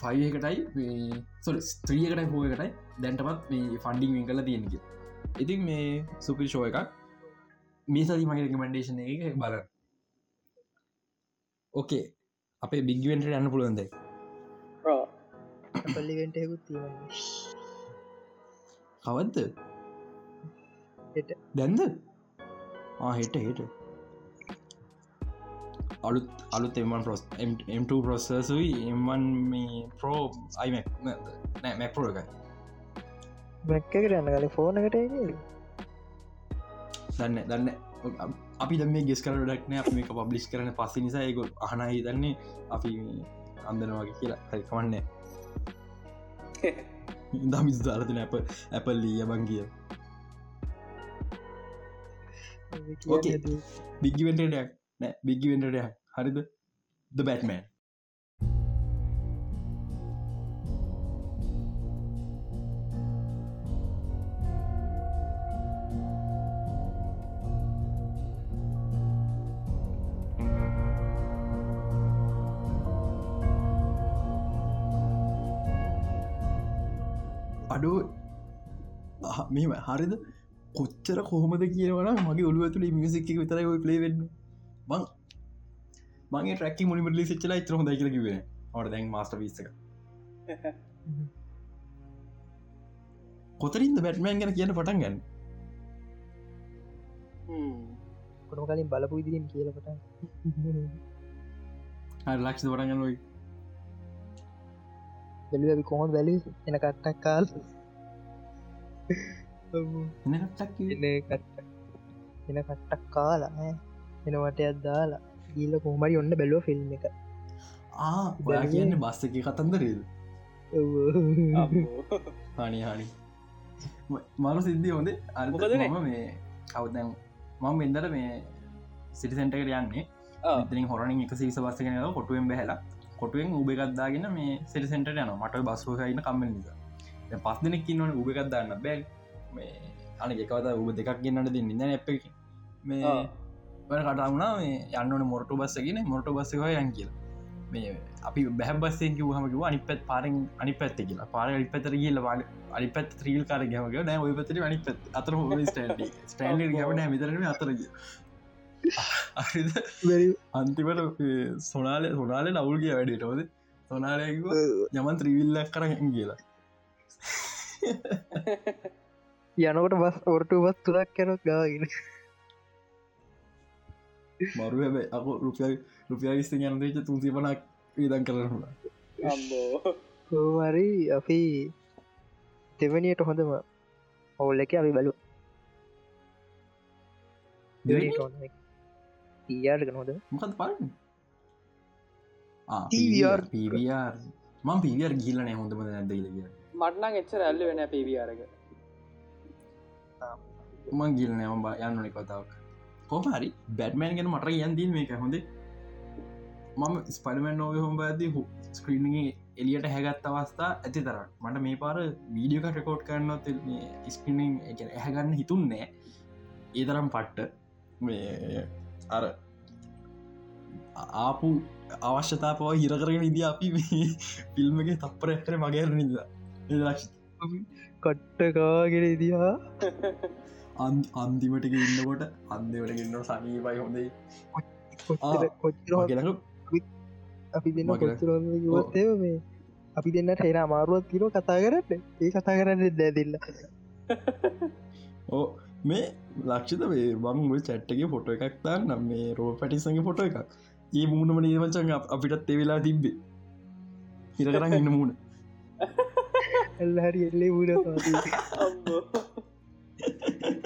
ෆයි එකටයි සො ස්ත්‍රියකටයි හෝ එකටයි දැන්ටමත් ෆන්ඩිං වෙන් කල තියෙනක ඉතින් මේ සුපි ෂෝ එකක් මේ සති මගේ රෙකමෙන්ඩේෂන එක බල ඕකේ අපේ බිග්වෙන්ට යන්න පුළුවන්ද? පල්ලිවෙන්ටයකුත් හෙට. දැන්ද? හෙට හෙට. අලුත් අලුත් එමන් පොස් M2 ප්‍රොසසුයි එමන් මේ ප්‍රෝ අයිමක් නෑ මැක්පරෝ එකයි. මැක්ක කරන්න කල ෆෝනකට දන්න දන්න. අපි දම ගෙස් කරඩක්න අප මේක පබ්ලිස් කරන පස්ස නිසා එක අහනයි දන්නේ. අපි අන්දනවාගේ කියලා. හරිකමන්න දමිස් දාලතින ඇප ඇපල්ලී යබංගිය බිගිවෙන්ටයක් නෑ. බිගිවෙන්ටයක් හරිද? ද බැට්මන් මෙම හරිද? කොච්චර කොහොමද කියවන මගේ ඔලුව තුළ මියසික් විතරයි ඔය පලේවෙන්න බං මගේ ට්‍රැක්කි මුනිමටලි සිච්චලා ඉතර හොඳයි කියල කිවෙන හට දැන් මස්ට විස්සක කොතරින්ද බැට්මෑන් ගැන කියන පටන් ගන්න? කොටම කලින් බලපු ඉදිරින් කියලපට ලක්ෂ පටගන්න ඔයි. බැලි කොහොම බැලි එන කට්ටක් කාල් නටක් එන කට්ට එන කට්ටක් කාලා ඈ. එනවට අදදාලා ගීල කොහමරි ඔන්න බැලෝ ෆිල්ම් එක. ආ ඔයා කියන්න බස්ස එක කතන්දරේද? හනි හනි මරු සිද්ධිය හොඳේ මොකදනේ? අල්මම මේ කවදැන් මම එදර මේ සිටිසෙන්ටකට යන්නේ. ඉතින් හොරනින් එක සිස බස්සගෙන කොටුවෙන් බැහලා. කොටුවෙන් උබෙකක්දාගෙන මේ සිටිසෙන්ට යන මට බස්වකයින්න කම්ම නිසා. පස් දෙනෙක් ඉන්නවන උබෙකක්දාන්න බැල් මේ අන එකවත උබ දෙකක් ගෙන්න්නට දෙන්න ඉන්න එප මේ. වන කටාවුණා මේ යන්නන මොරටු බස්සගෙන මොරටු බස්සකය යන් කියලා. මේ අපි බැහබස්සෙන් හමක අනි පැත් පාරෙන් අනි පැත්ත කියලා. පාර අනි පැතර කියල අනි පැත් ත්‍රීල් කාර ගැමක නෑ ඔය පතර අනි පැත් අතර හෝ ස්ටන්ඩ ස්ටන්ඩ ගමන මිතරන අතරග අන්තිමට සොනාල සොනාල නවුල්ගේ වැඩට. ෝද සොනාලයක යමන් ත්‍රීවිල්ලක් කරග කියලා යනකොට බස් ඔරටු බස් තුරක් කැනොත් ගාගෙන මරු හැබ අක රුපිය රුපිය විස්ත යනදේච තුන්සි පනක් විදන් කරන්න හෝමරි අපි දෙවනියට හොඳම ඔවුල් එක අපි බලු ඊයාට නොද? මොකද. පවර් මං පිවියර් ගිල්ලන හොඳම නැද කිය මටනං එච්චර ඇල්ල වෙන පිවියාරක මං ගිල්න යම යන්නන කතාවක්. කොහරි බැට්මෑන් ගෙන මට යන්දීන් මේක හොඳේ. මම ස්පඩමන් නෝව හොම ඇති ස්ක්‍රීනිගේ එලියට හැගත් අවස්ථා ඇති තර මට මේ පාර වීඩියක රෙකෝඩ් කරන්නත් ස්පිනිින් එක ඇහැගන්න හිතුන්නෑ ඒ තරම් පට්ට. මේ අර ආපු අවශ්‍යතා පව හිරකරගෙන ඉද අපි ෆිල්ම් එක තප්පර ඇතර මගේර නිද කට්ටකාගෙන ඉදිහා අන්තිමට ඉන්නකොට අන්දවට ගන්න සනීපයි හොඳේ. අපි දෙන්න කොච්චරවත්තේ මේ අපි දෙන්න ටේන අමාරුවත් තිර කතා කරන්න. ඒ කතා කරන්න දැදිල්ල ඕ මේ ලක්ෂිත වේ බම් චැට්ටගේ ෆොට එකක් තාන්න මේ රෝ පැටිසගේ ෆොට එකක්. ඒ මුණම නේවචන් අපිටත් එවෙලා තිබ්බේ. හිර කරන්න ඉන්න මුණ. එල්ල හරි එල්ලේ මුඩ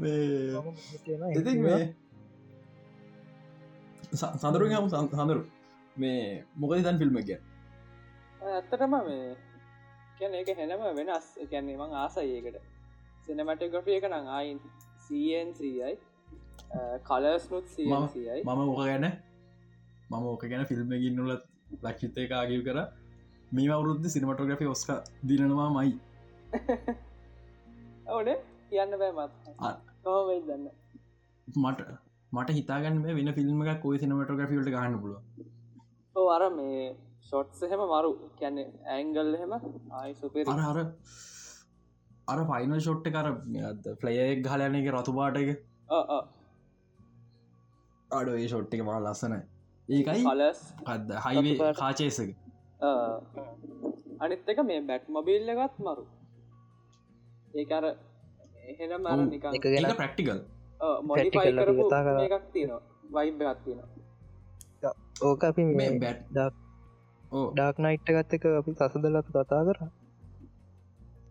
අම්බෝ ඉති මේ සඳරු හම සඳරු මේ මොකද තන් ෆිල්ම් එක ඇත්තටම මේ කියන එක හෙනම වෙනස් කැන්නේ මං ආසයකට සිනමටග්‍රෆිය එක නං අයින් සන්සයි කලස්නුත් සන්සයි මම ඕක ගැන මම ඕක ගැන ෆිල්ම් ගින්නුල ලක්ෂිතය කාගව කර. මේ අවුරුද්ධ සිනමටෝග්‍රෆි ඔස්ක දිනනවා මයි. ඕන කියන්න බෑ මත් කොහොමයි දන්න මට මට හිතාගන්න වෙන ෆිල්ම් එක කොයි සිනමටග්‍රෆිල්ට ගන්න පුළුව ඕ අර මේ ෂොට්ස් එහෙම මරු. කැනෙ ඇංගල් එහෙම ආයි සුපේ අර හර අර පයිනල් ෂොට්ට කර ෆලයයෙක් ගහලයන එක රතුපාට එක අඩ ඒ ෂොට්ටික මා ලස්සන ඒකයි කලස් අද හයිවේ. කාචේසක අනිත් එක මේ බැට් මොබිල් එකත් මරු. ඒකර එහෙනම් අර. නිකන් එක ගැන ප්‍රක්ටිකල් මොඩිෆයි කරපු. එකක් තියෙනවා. වයිබ් එකක් තියෙනවා. ඕක අපි මේ බැට් ඩාක් නයිට් ගත්ත එක අපි සසදලත් කතා කර.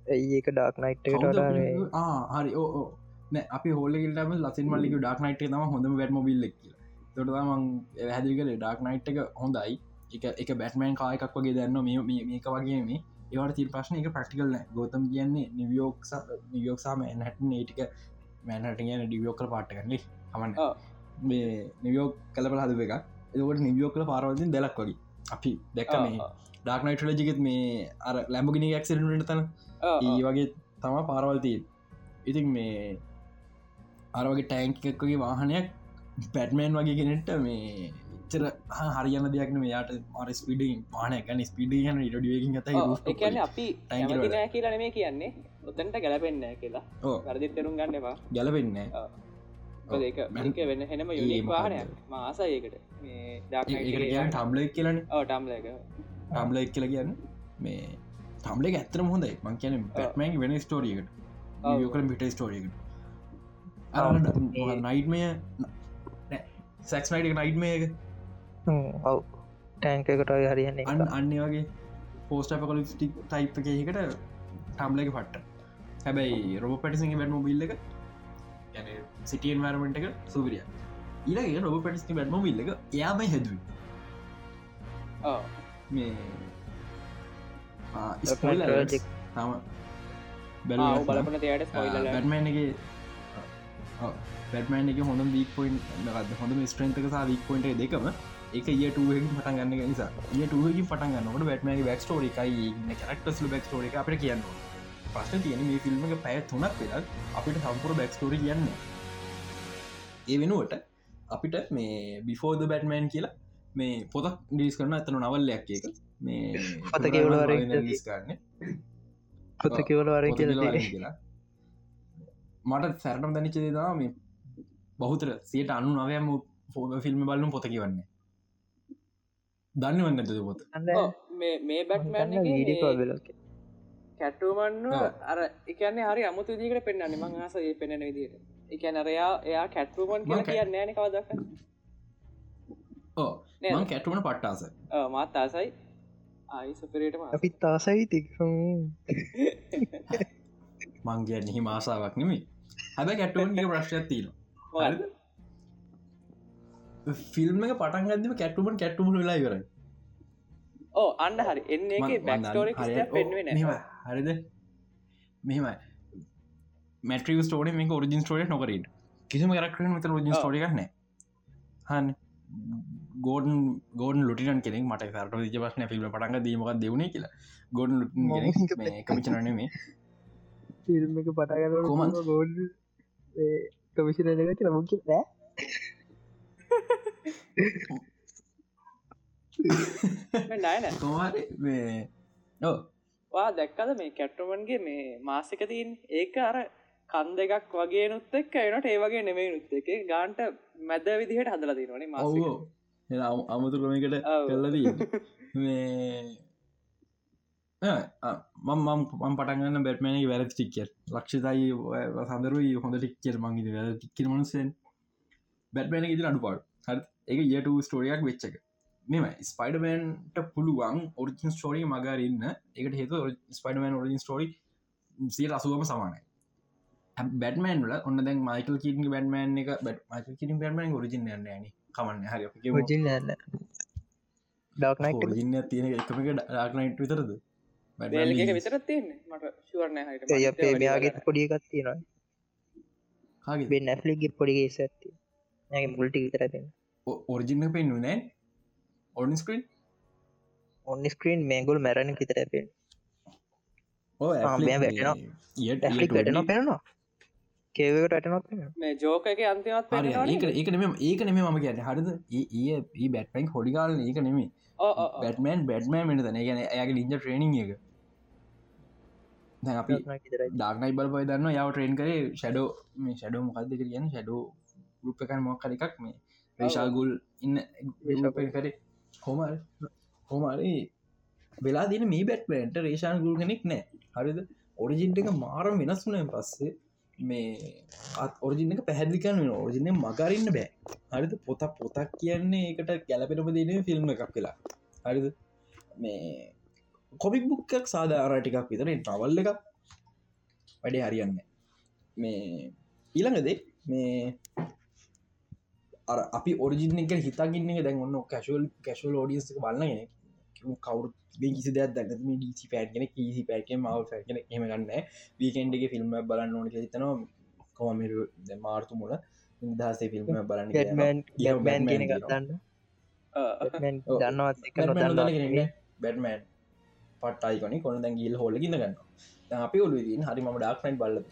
ඇයි ඒක ඩාක් නයිට් එකට වඩා මේ අපිට- ආ හරි. ඕ ඕ නෑ අපි හෝලගටම ලසින් මල්ලික ඩක් නයිට් තම හොඳම වැටම බිල්ලෙක් කිය තොටමන් හැදිකල ඩක් නයිට් එක හොඳයි. එක එක බැටමන් කායකක් වගේ දන්න. මේ මේ- මේක වගේ මේ ඒවට ති ප්‍රශ්න එක ප්‍රක්ටිකල් ගෝතම කියන්නේ නිවියෝක් නිවියෝක්සාම ඇනට නේටික මැනට කියන ඩිවියෝකර පාට් කරන්නේ හමන්න. මේ නිවියෝක් කලපල හදව එක එකට නිවියෝකල පාරවදින් දෙලක් වගේ. අපි දැක්ක මේ ඩාක්නයිට ලජිකත් මේ අර ලැම්බගිනි ක්සිරට තන ඒ වගේ තම පාරවල්තිී ඉතින් මේ අරවගේ ටෑන්කක්ගේ වාහනයක් පැටමෑන් වගේ කෙනෙට මේ චර හරියන දෙයක් යාට මර ස්පිඩින් පාන ගන ස්පිඩ න ඩියකින් ඇත එකන අපි Tank එක ඇමතිනෑ කියලා නෙමේ කියන්නේ. ඔතන්ට ගැලපෙන්න කියලා. ඕ වැරදිත් තෙරුම් ගන්න එපා. ගැලපෙන්න මේක වෙන්න හෙනම මොකක්ද? වාහනයක්. මාසයකට මේ ටම්ල කියලන. ටම්ල ටම්ල එක්. කියලා කියන්න මේ තම්ලෙ ඇත්තර හොඳයි. මං කියන පැටමෑන් වෙන ස්ටෝරියකට. යෝකල පිට ස්ටෝරියකට. නයිට්මය සැක්ස් නයිට නයිට්මය එක ඔව්. ටෑන්ක එකට ඔය හරියන්නේ අන්න වගේ පෝස්ට පකොලිස්ටික් ටයිප් එකකට ටම්ල එක පට්ට. හැබැයි රොබ පැටිසිගේ වැඩම බිල්ල එක සිටියන් වරමට එක සුවිරිය ඊලගේ රොබ පැටිස්ි වැඩම බිල්ල එක එයාම හැදුව. මේ. තම බලපන තයට එක බැටමන් එක හොඳ වීක් පොයින් හොඳ ස්ට්‍රන්තක සා වීක් පොයින්ට දෙකම එක ඒ ටුවකින් පටන් ගන්න නිසා. ඒ ටුවකින් පටන් ගන්නකට බැටමගේ බැක් ටෝරි එකයි කරක්ටස් බැක් ටෝර එක අපට කියන්න ප්‍රශ්න තියෙන මේ ෆිල්ම් එක පැය තුනක් වෙලා අපිට සම්පුර බැක් ටෝරි කියන්න ඒ වෙනුවට අපිට මේ බිෆෝද බැටමෑන් කියලා මේ පොතක් ඩිස් කරන ඇතන නවල්ලයක් එක මේ පොත ඩිස් කරන්න. පොත කිවල වර කියල මට සැරටම් දැනිචේ දා මේ බහුතර සියට අනු නවයම ෆෝද ෆිල්ම් බලු පොත කියවන්නේ දන්න වන්න ඇත පොත මේ මේ බැට්මැන් කැටුමන්න ඔව්. අර එකන්නේ හරි අමුතු දිකට පෙන්න්න මං ආසගේ පෙනෙන විදිට එකන රයා එයා කැටරුමන් මං කියලා කැ- කියන්න ෑන කවදක්. ඕ කැටුවන පට්ටාස මාත් ආසයි. ආයි සුපරේටම අපිත් ආසයි තික් මංගේ නිහි මාසාවක් නෙමේ හැබ කැටුවන්ගේ ප්‍රශ්යක් තිීන ෆිල්ම් එක පටන් ගදම කැටුමන් කැටුම වෙලා ඉවර ඕ අන්න හරි. එන්න එක පෙන්වෙන හරිද? මෙහෙමයි. මැට්‍රිය ස්ටෝඩ මේ ඔරිජින් ස්ටෝඩ නොකරට කිසිම කරක්ට මත රජින්. ස්ටෝඩි කරන හන් ගෝඩන් ගෝඩන් ලුටින් කෙනෙක් මට කරට විජ පස්න ෆිල්ම් පටන්ග දීමක් දෙවුණේ කියලා. ලුටින් කමිචනන මේ ෆිල්ම් එක පටග කොහොමද? ගෝඩ් කමිසිරක කියලා මුක නෑ නයන කොමාර මේ ඕ වා දැක්කද මේ කැට්ටමන්ගේ මේ මාසික තින් ඒක අර කන් දෙකක් වගේ නුත් එක් එනට ඒ වගේ නෙමේ නුත් එක ගාන්ට මැද විදිහට හදලා තිනවනේ මාසික. ඔවෝ. අමුතු ක්‍රමකට ඔව්. කල්ලදී මේ මම් මම් පටගන්න බැටමන වැර ටික්කර් ලක්ෂතයි සඳරුයි හොඳ ටික්කර මංගේ වැර ටික්කර මනුසෙන් බැට්මන ඉදිර අඩු පාඩ එක යට ස්ටෝරියක් වෙච්චක මෙම ස්පයිඩමන්ට පුළුවන් ඔරිජින් ස්ටෝරී මගරන්න එකට හේතු ස්පයිඩමන් ඔරිජින් ස්ටෝරි සිය අසුවම සමානයි. බැටමන් වල ඔන්න දැන් මයිකල් කිටි බැටමන් එක bat Michael Keaton Batman origin න. කමන්න. හරි අපි ජින් න්න ඩක් නයිට ඔරිජින්න තියෙන එකම ඩාක්නයිට් විතරද? විතරත් හගේ බෙන් නැෆලිගේ පොඩිගේ ඇගේ මුල්ටි විතරතින්න ඔරිජින්න පෙන්ු නෑ ඔඩන් ස්ක්‍රීන් ඔන්න ස්ක්‍රීන් මේගුල් මැරණ විතර පෙන් ඕ මෙයා වැටෙනවා. ඇෆලික් වැටන පෙනවා කේවකට අටනොත් මේ ජෝක එක අන්තිමත් හරි ඒක නෙම ඒක නෙම ම කියන්න. හරිද? ඒ ඒ බැට්පයින් හොඩිකාල ඒක නෙමේ බැටමන් බැට්මෑන් වෙන තන. ගැන ඇගේ ලින්ජ ට්‍රේනිං එක. දැන් අපි ඩාක්නයි බල්පයි දන්න යව ට්‍රේන් කරේ ෂඩෝ මේ ෂඩෝ මොකක්ද කියන්න? ෂඩෝ ගුප්පකන් මොක්කර එකක් මේ රේශාගුල් ඉන්න කරේ හොමල් හොමරේ වෙලා දින මේ බැට්මන්ට රේෂාන් ගුල් කෙනෙක් නෑ. හරිද? ඔරිජින්ට එක මාරම් වෙනස් වුනය පස්සේ මේ ඔරිජින එක පැහැදිිකන්න වෙන ඔරිජිනය මගරන්න බෑ. හරිද? පොතක් පොතක් කියන්නේ එකට ගැලපෙනම දෙන ෆිල්ම් එකක් කියලා හරිද? මේ කොමික් බුක්කක් සාධාරටිකක් විතර ටවල් එක වැඩේ හරියන්න මේ ඊළඟදේ මේ අර අපි ඔරිජින එක හිතාගන්න දැන් ඔන්න කැශුවල් කැශුවල් ෝඩියස් බලන්න කවරු කිසි දෙයක් දැන ඩීසි පෑට්ගෙන කිසි පැක මව පැගෙන එම ගන්න වීකෙන්ඩගේ ෆිල්ම් බලන්න ඕන හිතනවා. කොමර මාර්තු මුල දහසේ ෆිල්ම් බලන්න ගැටමන් ගෙන ගතන්න දන්නවත් එක නොදන්න බැටමන් පටයිකන කොන දැන් ගිල් හොල ගන්න ගන්න අපි ඔලුවිදින් හරි ම ඩක්නයින් බලන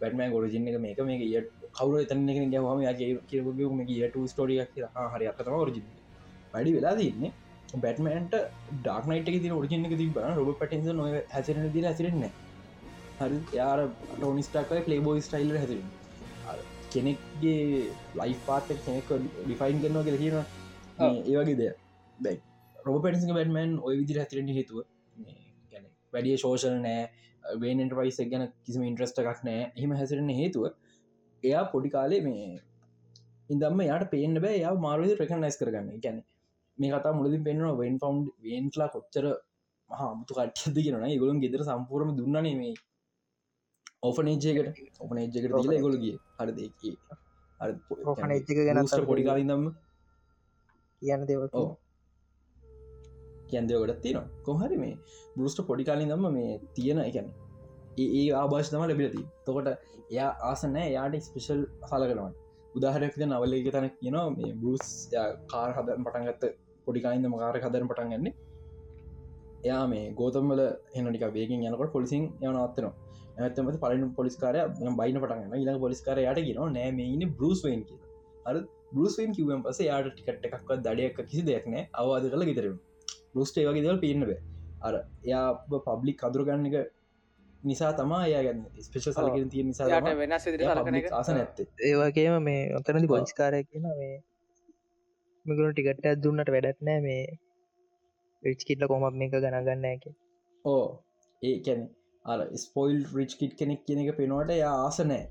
බැටමන් ගොරජින එක මේක මේක ය කවර තන එක ගහම ගේ කිරග මේ ට ස්ටෝඩියක් හරි. අතම රජි වැඩි වෙලා තින්නේ බැටමන්ට ඩක්නයිට ති ෝජින ති බ රොබ පටන්ස නො හැසරන දිර ඇසිරෙන්න හරි. යාර ටෝනිස්ටාක ලේබෝ ස්ටයිල් හැසිර කෙනෙක්ගේ ලයි් පාත කෙනෙක් ඩිෆයින් කරනවා කියල කියන ඒවගේ දෙය බැයි රොබ පටිසි බැටමන් ඔය විදි හැතිරෙන හේතුව වැඩිය ශෝෂණ නෑ. වේනට පයිස ගැන කිසිම ඉන්ට්‍රස්ට එකක් නෑ. එහම හැසිරෙන හේතුව එයා පොඩි කාලේ මේ ඉදම යාට පේන බෑ යා මාරුද ප්‍රකනයිස් කරගන්න. ගැන මේ කතා මුලදි පෙන්නවා වෙන් ෆවන්් වේන්ටලා කොච්චර මහමුතු කට්ද කියෙන ගොලන් ගෙදර සම්පූරම දුන්නනේ මේ ඕෆනේජයකට ඕපනේජ්ජකට දීලා ගොලගේ හරදකි ඕෆනේජ්ක ගැන පොඩි කාලින්දම්ම කියන්න දෙව කියන්දයෝකට තියෙන කොහරි මේ බෘෂ්ට පොඩි කාලින් දම්ම මේ තියෙන එකැන ඒ ආභාෂ තම ලැබිලති තොකොට එයා ආසනෑ යාට ස්පිෂල් හලකනවන් උදාහරයක්ද නවල්ලක තන කියනවා මේ බෘස් කාර හදන් පටන්ගත්ත පොඩිකායින්දම කාර හදරන පටන් ගන්න. එයා මේ ගෝතම්වල හෙනටික වේගෙන් යනකොට පොලිසින් යනවත්තනවා ඇතමත පලින් පොලිස්කාරය බයින පටගන්න ඉලා පොලිස්කාරයට ගෙන නෑ මේන බෘස්වෙන් කිය අර බෘස්වෙන් කිවම් පස යාට ටිකට එකක්ව දඩයක් කිසි දෙයක්නෑ අවාද කළ ගෙතරම බෘස්ටේ වගේ දවල් පින්න බෑ. අර එයා පබ්ලික් කදුරගන්න එක නිසා තමා යාගන්න ස්පේෂ සලකින් තිය නිසා වෙනස් ආස නැත්තේ ඒවාගේම මේ ඔතනදි පොලිස්කාරය කියන මේ මිගුණ ටිකට දුන්නට වැඩත් නෑ මේ විච්කිටල කොමක් මේක ගණගන්න ඇක ඕ ඒ කැන අර ස්පොයිල් රිච් කිට් කෙනෙක් කියන එක පෙනවට යා ආස නෑ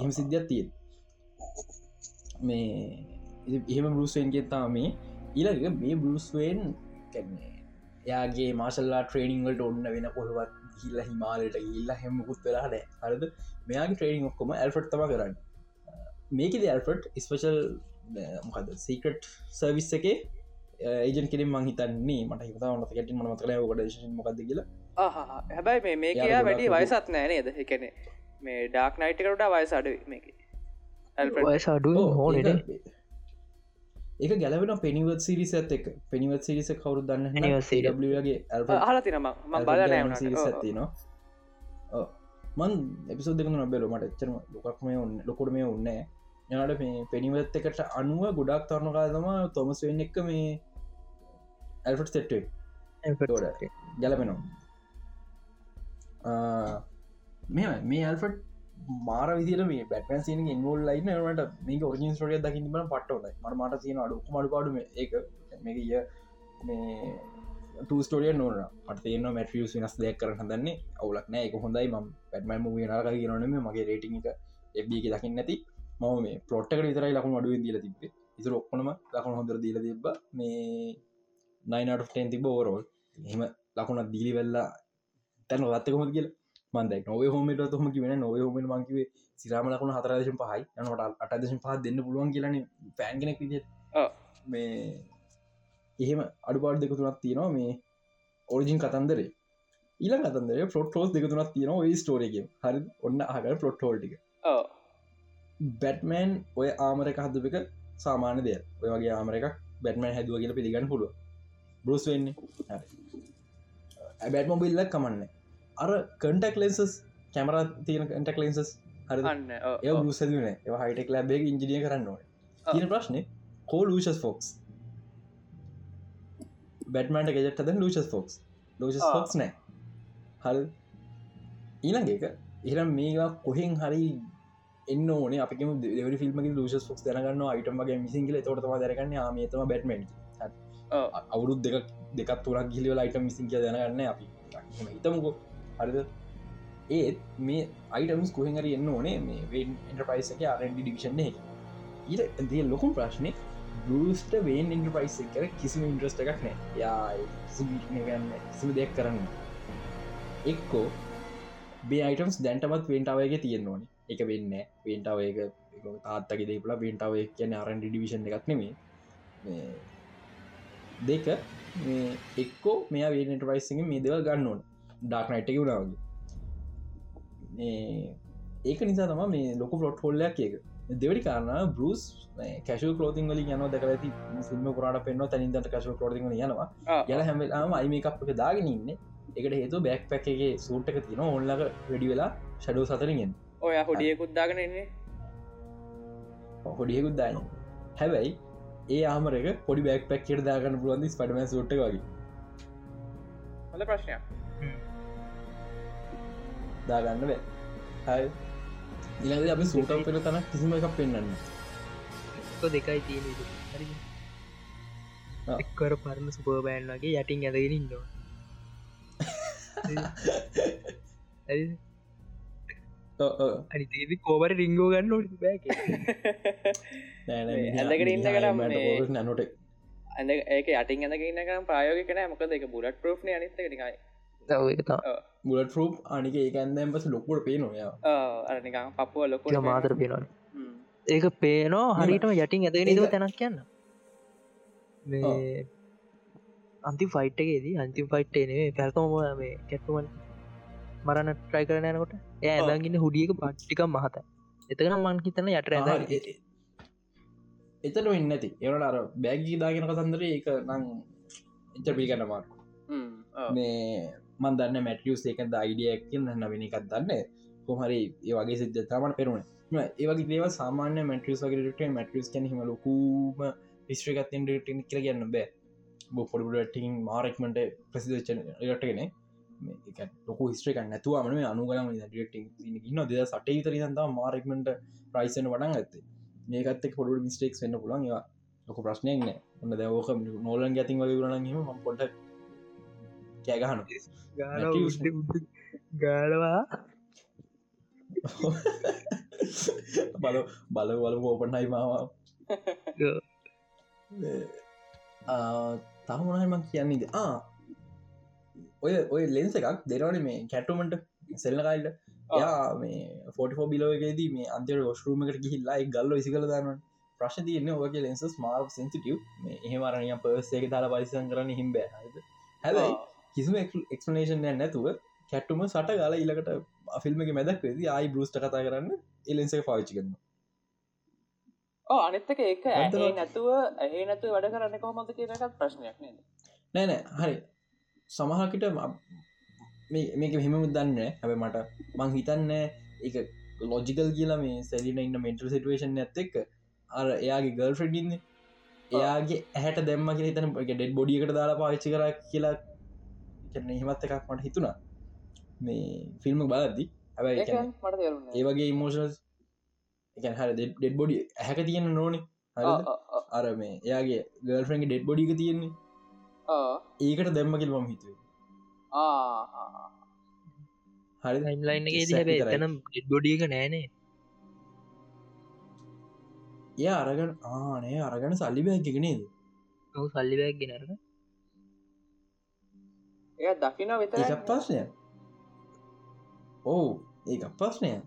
එම සිද්ධියක් තියෙන් මේ එහෙම බරුස්වෙන්ගේ තා මේ ඊළඟ මේ බරුස්වෙන් කැන්නේ යාගේ මාසල්ලා ට්‍රේනිංවලට ඔන්න වෙන කොහවත් හිල්ල හිමාලට ඉල්ල හෙමකුත් වෙලාට හරද? මෙයාගේ ට්‍රේනිං ඔක්කොම ඇල්ෆට් තම කරන්න. මේකෙද ඇල්ෆට් ස්පේෂල් මොකද සීකට සර්විස් එක ඒජන් කෙරින් මංහිතන්නේ මට හිතා ට කට ම කල කට මොකද කියලා. හැබැයි මේ මේ කියා වැඩි වයසත් නෑ නේද? එකන මේ ඩාක් නයිටකට වයස අඩු මේක. වයස අඩු හෝනට ඒක ගැලවෙන පෙනිවත් සිරිස ඇත් එක. පෙනිවත් සිරිස කවරු දන්න ගේ හල තිනම බල සිරිසත්තිනවා මන් එපිසෝ දෙක නොබෙල මට එච්චරම ලොකක් මේ ඔන්න ලොකොට මේ ඔන්න යනට මේ පෙනිවත් එකට අනුව ගොඩක් තරණකා තම තොමස් වෙන්න එක්ක මේ ඇල්ෆට් සෙට්ටේ ගැලපෙනවා. මේ මේ ඇල්ෆට් මාර විදිර මේ බැටමන් සින ඉන්වල් ලයින්න නට මේ ඔරිජින් ස්ටෝටිය දකින්න බන පට්ටවයි මට මට තියෙන අඩු මඩුපාඩු ඒක මේක ය මේ ස්ටෝඩිය නොන පටයන මැටියස් වෙනස් දෙයක් කර හදන්නේ. අවුලක් නෑ. එක හොඳයි. ම පැටමයි මූ නරක කියනනම මගේ රේටිං එක එබ්බික දකින්න නැති මම මේ පොට්ටක විතරයි ලකුණු අඩුවෙන් දීල තිබේ ඉතුර ඔක්කොනම ලකුණු හොඳර දීල තිබ මේ නයිනටෙන් තිබ ඕරෝල් එහෙම ලකුණත් දීලි වෙල්ලා තැන ගත්තකොමත් කියල? මන්දයි නොව හෝමට හොම කිවෙන නොව හෝම මංකිවේ සිරාම ලකුණ හතරදශ පහයි. යනට අටදශ පහ දෙන්න පුළුවන් කියලන පෑන්ගෙනෙක් විදි මේ එහෙම අඩුපාඩ දෙක තුනක් තියෙනවා මේ ඔරිජින් කතන්දරේ. ඊල කතන්දර ෆලොට් ෝස් දෙක තුනක් තියෙනවා ඒ ස්ටෝරගේ හරි? ඔන්න ෆලොට් හෝල්ටික බැට්මෑන් ඔය ආමරක හදපක සාමාන දෙය ඔය වගේ ආමර එකක් බැටමන් හැදුව කියල පිළිගන්න පුළුව බෘස් වෙන්නේ බැට්මොබිල්ලක් කමන්න අර කටක් ලෙන්සස් කැමර තියෙන කටක් ලෙන්සස් හරි අන්න ඔව්, ඒ ඒ හයිටෙක් ලබේ ඉජිනිය කරන්න ඕන. තින ප්‍රශ්නය කෝ ලූෂස් ෆෝක්ස් බැටමන්ට ගෙජට ද ලූෂස් ෆෝක්ස් ලෝෂස්. ෆෝක්ස් නෑ. හල් ඊළඟ එක ඉරම් මේවා කොහෙන් හරි එන්න ඕන. අපිම දෙවරි ෆිල්ම ලූෂස් ෆොක්ස් දරගන්න අයිටමගේ මිසිංගල තොටම දරගන්න ආමතම බැටමෙන්් ඔව්. අවුරුත් දෙක දෙකත් තුරක් ගිලිව ලයිට මිසිං කිය දැනගන්න අපි. හිතමුකෝ හරිද? ඒත් මේ අයිටම්ස් කොහෙහරි එන්න ඕනේ මේ වෙන් එන්ටපයිසක ආරඩි ඩිවිෂන් එක. ඊට දේ ලොකුම් ප්‍රශ්නය බස්ට වේන් ඉන්ටපයිස් කර කිසිම ඉන්ට්‍රස්ට එකක් නෑ යා ගන්න කිසිම දෙයක් කරන්න එක්කෝ බේ අයිටම්ස් දැන්ටමත් වෙන්ටාවයගේ තියෙන්න ඕනි. එක වෙන්න වෙන්ටාවයක තාත්තක දේපල වෙන්ටාව කියන ආරන්ඩි ඩිවිෂන් එකක් නෙමේ මේ දෙක මේ එක්කෝ මෙයා වේනට පයිසිගේ මේ දෙවල් ගන්න ඕන. ඩාක්නයිට් එක වුණාවගේ ඒක නිසා තම මේ ලොක පලොට් හොල්ලයක් එක දෙවැඩි කාරන්න බරුස් කැශව කලෝතින් වලින් යන දැක ඇති ෆිල්ම් කරට පෙන්න්න තැනින්ට කශව කලෝතින් යනවා. යල හැමලාම අයිමකප් එක දාගෙන ඉන්න. එකට හේතු බැක් පැක්ගේ සූට්ක තින ඔන්ලක වැඩි වෙලා ෂඩෝ සතරගෙන් ඔය හොඩියකුද්දාගෙන එන්නේ හොඩියකුත් දාන හැබැයි ඒ ආමරක පොඩි බැක් පැක්කට දාගන්න පුුවන්දි පටම සුට්ට වගේ? හොඳ ප්‍රශ්නයක් දාගන්න බෑ. හයි ඉලද අපි සූටම් පෙන තන කිසිම එකක් පෙන්න්න දෙකයි තියෙන. එක්කර පරණ සුපර්බෑන් වගේ යටින් ඇදගෙන ඉන්නවා. අනිතේද කෝබර රිංගෝ ගන්න ඕ බෑක ඇඳගෙන ඉන්න කරම් මේ- නනොට ඇඳ ඒක යටින් ඇඳගන්නකම් ප්‍රයෝගකන මොකද එක බුලට ප්‍රෝ්න අනිතක නිකයි බුලට රූප් අනික ඒ ඇන්දම් පස ලොක්කොට පේ නොයා අරනිකම් පපුුව ලොක මාතර පේනවන ඒක පේනෝ හරිටම යටින් ඇදගෙන ඉදව ඒක- තැනක් කියන්න මේ අන්ති ෆයිට්ගේදී අන්ති ෆයිට් නේ පැල්කම මේ කැට්ටුවන් මරන්න ට්‍රයි කරන යනකොට එය ඔව්. ඇදගන්න හුඩියක පට්ටිකම් මහත එතකන මං හිතන යට ඇද එතන වෙන්න ඇති එවට අර බැගී දාගෙන කතන්දර ඒක නං එච පිළිගන්න මාර්ක මේ මන්දන්න මැටියස් ඒකද අයිඩියක්කින් නවෙන එකත් දන්න. කොහරි ඒ වගේ සිද්ධ තමට පෙරුණ ඒවගේ දේව සාමාන්‍ය මැටියස් වගේට මැටියස් කැන හිම ලොකූම ස්ත්‍රිකත්තෙන් ටන කියර ගන්න බෑ. බො පොඩිටින් මාරක්මට ප්‍රසිදචන රටගෙන ලොක ස්ත්‍රක නැතුවම අනුගලම ඩටි ඉන්න දෙ සටේ තර න්තා මාරක්මට ප්‍රයිසන වඩන් ඇත්තේ මේකත්තෙක් පොඩු මිස්ටේක්ස් වෙන්න පුළන් ඒවා ලොක ප්‍රශ්නයක් නෑ. ඔන්න දවෝක නෝලන් ගැතින් වගේ වරනගීම පොට කෑගහන. ගාලවා. බල බල වල ඕපනයි මාව. තහමනහම කියන්නේද ආ ඔය ඔය ලෙන්ස එකක් දෙරවන මේ කැටුමට සෙල්ලකයිල්ට යා මේ ෆෝටෝ බිලෝගේදී මේ අන්තර ෝස්රුමකට ගිහිල්ලා ගල්ල විසි කළ දන්න ප්‍රශ් තියන්න ඔගේ ලෙන්සස් මාර් සෙන්සිටිය් මේ එහෙමරණය පර්සේක දාලා පරිසන් කරන්න හිම්බ හැබයි කිසිම එක්ස්පනේෂන් නැතුව කැට්ටුම සට ගල ඉලකට ෆිල්ම්ගේ මැදක් වෙදි අයි බෘෂ්ට කතා කරන්න එලෙන්සේ පාවිච්චි කරන්න අනිත්තක ඒක ඇ නැතුව ඇහ නැතු වැඩ කරන්න කොහොමද කියනකත් ප්‍රශ්නයක් නේද? නෑනෑ හරි. සමහකට මේක මෙහෙම දන්න හැබ මට මං හිතන්න එක ලොජිකල් කියලා මේ සැලින ඉන්න මෙන්ටල් සිටුවේෂන් ඇත්ත එක් අර එයාගේ ගල් ෆ්‍රඩින්න එයාගේ ඇහැට දැම්ම කිය තන ඩෙඩ් බොඩියකට දාලා පාච්චි කර කියලා කියන්න හිමත් එකක් මට හිතුණා. මේ ෆිල්ම් බලද්දි. හැබයි ඒක මට තේරුන්න ඒ වගේ ඉමෝෂනල් එක හර ඩෙඩ් බොඩි ඇහැක තියෙන නොනේ. අර මේ එයාගේ ගල්ෆරන්ගේ ඩෙඩ් බොඩික තියෙන්නේ. ඒකට දැම්ම කිල්වම හිතුවේ. හරි හැබ right. එතනම් ඩොඩියක නෑනේ. ඒ අරගන ආනේ අරගන සල්ලි බැක්ක නේද? ඔහු සල්ලිබැක් ගෙනරක ඒ දකින ඒකත් ප්‍රශ්නය. ඕ ඒක ප්‍රශ්නය.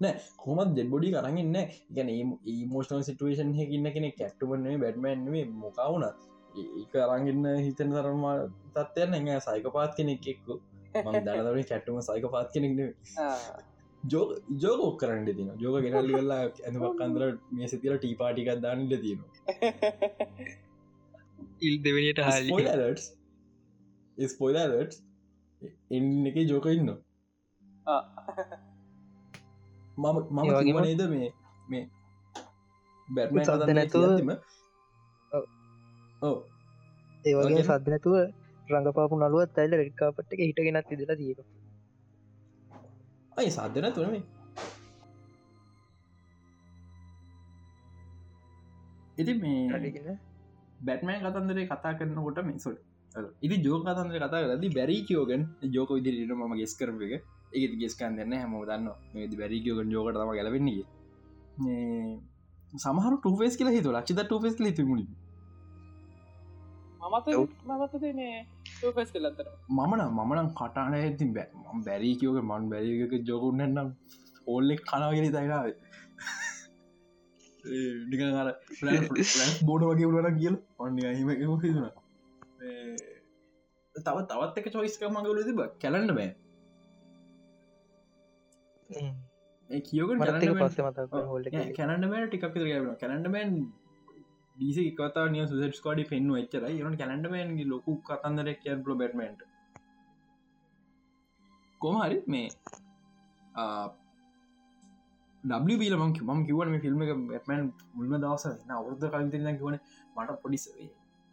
නෑ කොමත් දෙඩ්බොඩි කරගන්න ගැන ඒමෝෂනල් සිටුවේෂන් හැකින්න කෙනෙ කැට්ටුවන්නේ බැඩ්මන්ේ මොකවුණත් ඒක අරගන්න හිතන තරම තත්වයන්න එ සයිකපාත් කෙනෙක් එක්කු. දරදර කැට්ටුම සයිකපාත් කෙනෙක්න ජෝ ජෝකෝක් කරන්න තින ජෝක ගෙනල්ලි වෙල්ලා ඇඳමක් අන්දර මේ සිතිල ටීපාටිකක් දාන්නට තියෙනවා. ඉල් දෙවනියට හල්ලි ස්පොයිලර්ස් එන්න එක ජෝක ඉන්න මම මම කිවනේද මේ මේ බැට්මන් සද්ද නැතුව- ඕ ඒවගේ වගේම- සද්ධනතුව රඟපාපු නළුවත් ඇල්ල රෙඩ්කාපට් එක හිටගෙනත් ඉදලා තියක අයි සාධන තුනමේ ඉති මේ බැට්මෑන් කතන්දරේ කතා කරනකොට මිසුල් ඉති ජෝ කතන්දර කතා කරදි බැරි කියෝගන් ජෝක විදිරට ම ගෙස් කරප එක. ඒක ගෙස්කන් දෙන්න හැම දන්න මේ බැරි කියෝගන් ජෝකට තම ගැලවෙන්නේ සමහර ටුෆෙස් කියලා හිතු ලක්ෂිත ටුෆෙස් ලිතිමුණි මමත මමතද මේ ෆෙස් කලත්තර මමන මමනම් කටාන ඇති බැ බැරි කියෝක මන් බැරික ජෝකුන්නන්නම් ඕල්ලෙක් කනාගෙන නිකර බෝඩ වගේ උලන කියල. ඔන්න හිම හිතුන තව තවත් එක චොයිස්ක මගලු තිබ කැලන්න බෑ. ඒ කියෝක මරත්තක පස්සේ මතක් හොල්ල කැනඩමෑන් ටිකක් කැනඩමෑන් ඩීසි කතා නිය සුසට කෝඩි පෙන්ු එච්චර යන කැනඩමෑන්ගේ ලොකු කතන්දරක් කියන් පලෝ බැටමන්ට කොමහරි මේ ඩබිල ම ම කිවන ෆිල්ම් එක බැටමන් මුල්ම දවස අවුද්ධ කලින්තින කිවන මට පොඩිස්